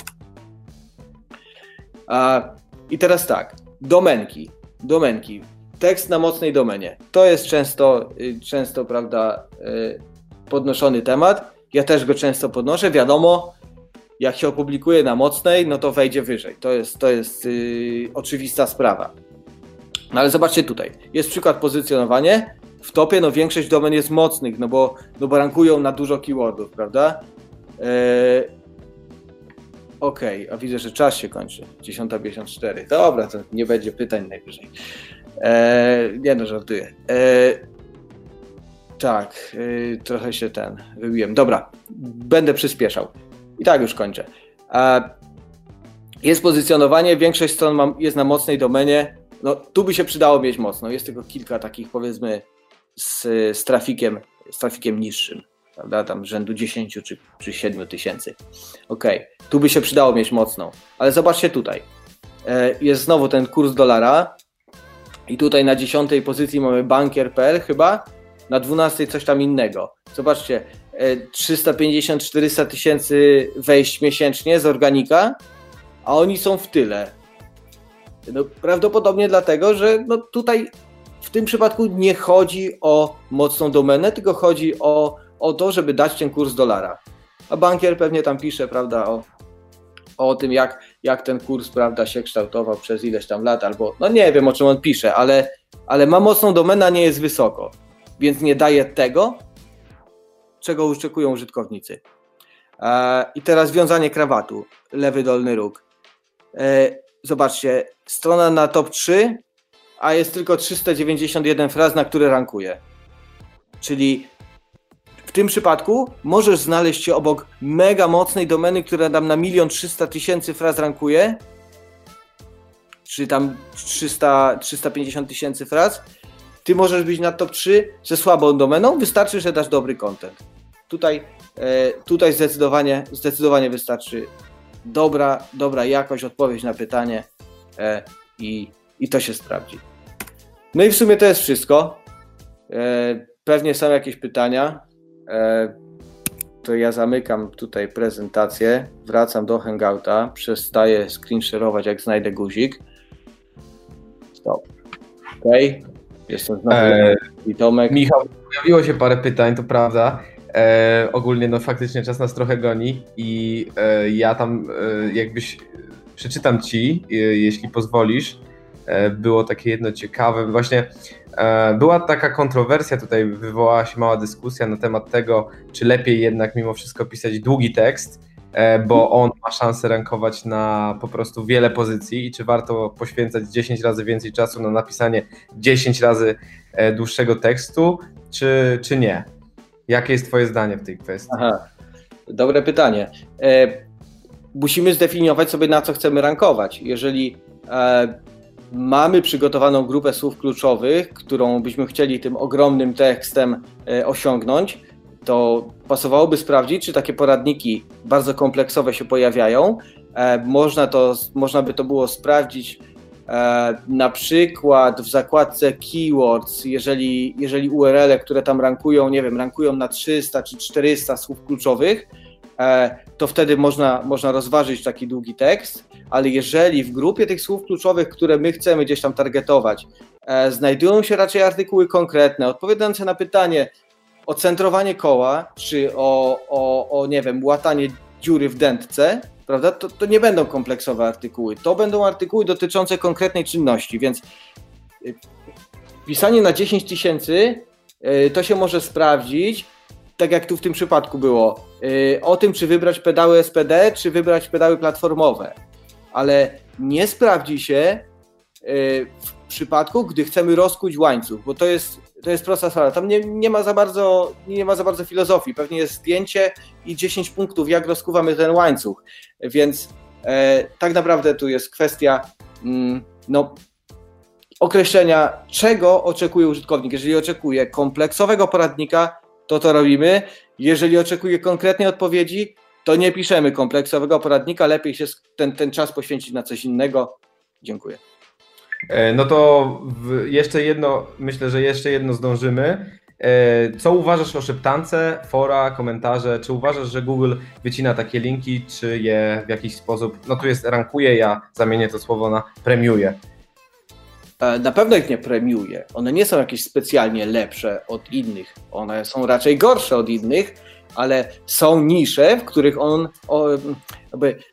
I teraz tak, domenki. Domenki. Tekst na mocnej domenie. To jest często, y, często prawda, y, podnoszony temat. Ja też go często podnoszę. Wiadomo, jak się opublikuje na mocnej, no to wejdzie wyżej. To jest, to jest yy, oczywista sprawa. No ale zobaczcie tutaj. Jest przykład pozycjonowanie. W topie no większość domen jest mocnych, no bo, no bo rankują na dużo keywordów, prawda? Yy, Okej, okay, a widzę, że czas się kończy. 10.54. Dobra, to nie będzie pytań najwyżej. Eee, nie no, żartuję. Eee, tak, yy, trochę się ten wybiłem. Dobra, będę przyspieszał. I tak już kończę. Jest pozycjonowanie, większość stron jest na mocnej domenie. No, tu by się przydało mieć mocno. Jest tylko kilka takich, powiedzmy, z, z trafikiem, z trafikiem niższym prawda, tam rzędu 10 czy, czy 7 tysięcy. Ok, tu by się przydało mieć mocną, ale zobaczcie tutaj. E, jest znowu ten kurs dolara i tutaj na 10 pozycji mamy bankier.pl chyba, na 12 coś tam innego. Zobaczcie, 350-400 e, tysięcy wejść miesięcznie z organika, a oni są w tyle. No, prawdopodobnie dlatego, że no, tutaj w tym przypadku nie chodzi o mocną domenę, tylko chodzi o o to, żeby dać ten kurs dolara. A bankier pewnie tam pisze, prawda, o, o tym, jak, jak ten kurs, prawda, się kształtował przez ileś tam lat, albo, no nie wiem, o czym on pisze, ale, ale ma mocną domenę, nie jest wysoko, więc nie daje tego, czego oczekują użytkownicy. E, I teraz wiązanie krawatu, lewy dolny róg. E, zobaczcie, strona na top 3, a jest tylko 391 fraz, na które rankuje. Czyli tym przypadku możesz znaleźć się obok mega mocnej domeny, która tam na milion trzysta tysięcy fraz rankuje, czy tam 300, 350 tysięcy fraz. Ty możesz być na top 3 ze słabą domeną, wystarczy, że dasz dobry content. Tutaj, e, tutaj zdecydowanie, zdecydowanie wystarczy dobra, dobra jakość, odpowiedź na pytanie e, i, i to się sprawdzi. No i w sumie to jest wszystko. E, pewnie są jakieś pytania. E, to ja zamykam tutaj prezentację, wracam do Hangouta, przestaję screenshare'ować jak znajdę guzik. Stop. Ok. Jestem znowu e, i Tomek. Michał, pojawiło się parę pytań, to prawda. E, ogólnie no faktycznie czas nas trochę goni i e, ja tam e, jakbyś przeczytam ci, e, jeśli pozwolisz. Było takie jedno ciekawe, właśnie E, była taka kontrowersja, tutaj wywołała się mała dyskusja na temat tego, czy lepiej jednak mimo wszystko pisać długi tekst, e, bo on ma szansę rankować na po prostu wiele pozycji i czy warto poświęcać 10 razy więcej czasu na napisanie 10 razy e, dłuższego tekstu, czy, czy nie? Jakie jest Twoje zdanie w tej kwestii? Aha, dobre pytanie. E, musimy zdefiniować sobie, na co chcemy rankować. Jeżeli e, mamy przygotowaną grupę słów kluczowych, którą byśmy chcieli tym ogromnym tekstem e, osiągnąć, to pasowałoby sprawdzić, czy takie poradniki bardzo kompleksowe się pojawiają. E, można, to, można by to było sprawdzić e, na przykład w zakładce keywords, jeżeli, jeżeli URL, które tam rankują, nie wiem, rankują na 300 czy 400 słów kluczowych, to wtedy można, można rozważyć taki długi tekst ale jeżeli w grupie tych słów kluczowych, które my chcemy gdzieś tam targetować, e, znajdują się raczej artykuły konkretne, odpowiadające na pytanie o centrowanie koła, czy o, o, o nie wiem, łatanie dziury w dętce, prawda, to, to nie będą kompleksowe artykuły. To będą artykuły dotyczące konkretnej czynności, więc y, pisanie na 10 tysięcy to się może sprawdzić, tak jak tu w tym przypadku było, y, o tym, czy wybrać pedały SPD, czy wybrać pedały platformowe. Ale nie sprawdzi się y, w przypadku, gdy chcemy rozkuć łańcuch, bo to jest, to jest prosta sprawa. Tam nie, nie, ma za bardzo, nie ma za bardzo filozofii. Pewnie jest zdjęcie i 10 punktów, jak rozkuwamy ten łańcuch. Więc e, tak naprawdę tu jest kwestia mm, no, określenia, czego oczekuje użytkownik. Jeżeli oczekuje kompleksowego poradnika, to to robimy. Jeżeli oczekuje konkretnej odpowiedzi, to nie piszemy kompleksowego poradnika, lepiej się ten, ten czas poświęcić na coś innego. Dziękuję. E, no to jeszcze jedno, myślę, że jeszcze jedno zdążymy. E, co uważasz o szeptance, fora, komentarze? Czy uważasz, że Google wycina takie linki, czy je w jakiś sposób, no tu jest rankuje, ja zamienię to słowo na premiuje? E, na pewno ich nie premiuje. One nie są jakieś specjalnie lepsze od innych. One są raczej gorsze od innych, ale są nisze, w których on o,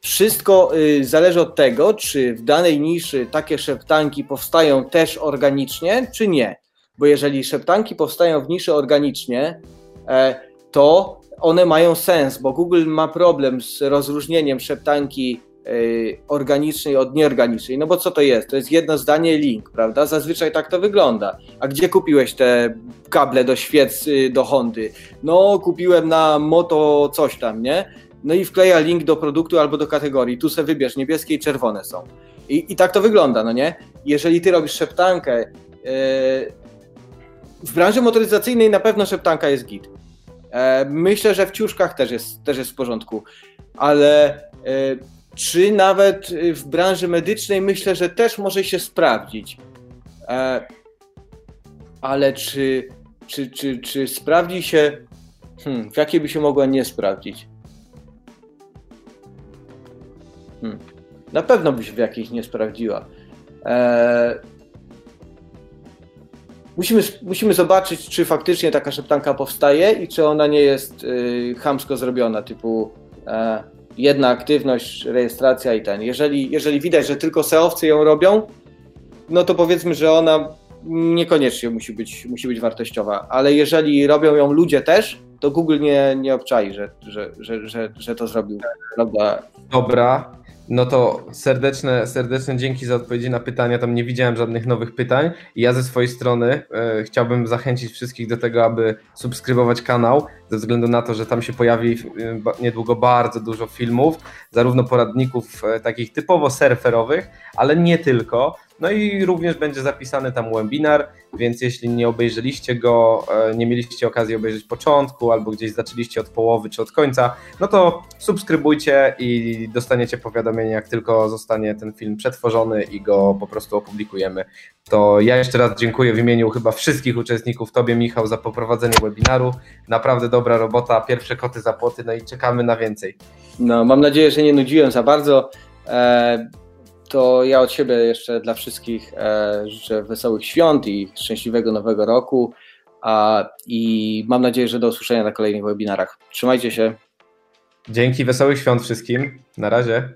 wszystko y, zależy od tego, czy w danej niszy takie szeptanki powstają też organicznie, czy nie. Bo jeżeli szeptanki powstają w niszy organicznie, e, to one mają sens, bo Google ma problem z rozróżnieniem szeptanki organicznej od nieorganicznej. No bo co to jest? To jest jedno zdanie link, prawda? Zazwyczaj tak to wygląda. A gdzie kupiłeś te kable do świec y, do Hondy? No kupiłem na Moto coś tam, nie? No i wkleja link do produktu albo do kategorii. Tu sobie wybierz, niebieskie i czerwone są. I, i tak to wygląda, no nie? Jeżeli ty robisz szeptankę, yy, w branży motoryzacyjnej na pewno szeptanka jest git. E, myślę, że w ciuszkach też jest, też jest w porządku, ale czy nawet y, w branży medycznej myślę, że też może się sprawdzić. E, ale czy, czy, czy, czy sprawdzi się, hmm, w jakiej by się mogła nie sprawdzić? Hmm. Na pewno by się w jakiejś nie sprawdziła. E, musimy, musimy zobaczyć, czy faktycznie taka szeptanka powstaje i czy ona nie jest y, chamsko zrobiona, typu e, jedna aktywność, rejestracja i ten. Jeżeli, jeżeli widać, że tylko SEOwcy ją robią, no to powiedzmy, że ona niekoniecznie musi być, musi być wartościowa, ale jeżeli robią ją ludzie też, to Google nie, nie obczai, że, że, że, że, że to zrobił. Dobra, no to serdeczne, serdeczne dzięki za odpowiedzi na pytania. Tam nie widziałem żadnych nowych pytań. I ja ze swojej strony e, chciałbym zachęcić wszystkich do tego, aby subskrybować kanał, ze względu na to, że tam się pojawi e, niedługo bardzo dużo filmów, zarówno poradników e, takich typowo surferowych, ale nie tylko. No i również będzie zapisany tam webinar, więc jeśli nie obejrzeliście go, e, nie mieliście okazji obejrzeć początku albo gdzieś zaczęliście od połowy czy od końca, no to subskrybujcie i dostaniecie powiadomienie, jak tylko zostanie ten film przetworzony i go po prostu opublikujemy. To ja jeszcze raz dziękuję w imieniu chyba wszystkich uczestników, Tobie Michał za poprowadzenie webinaru. Naprawdę dobra robota, pierwsze koty za płoty, no i czekamy na więcej. No, mam nadzieję, że nie nudziłem za bardzo. To ja od siebie jeszcze dla wszystkich e, życzę wesołych świąt i szczęśliwego nowego roku. A, I mam nadzieję, że do usłyszenia na kolejnych webinarach. Trzymajcie się. Dzięki, wesołych świąt wszystkim. Na razie.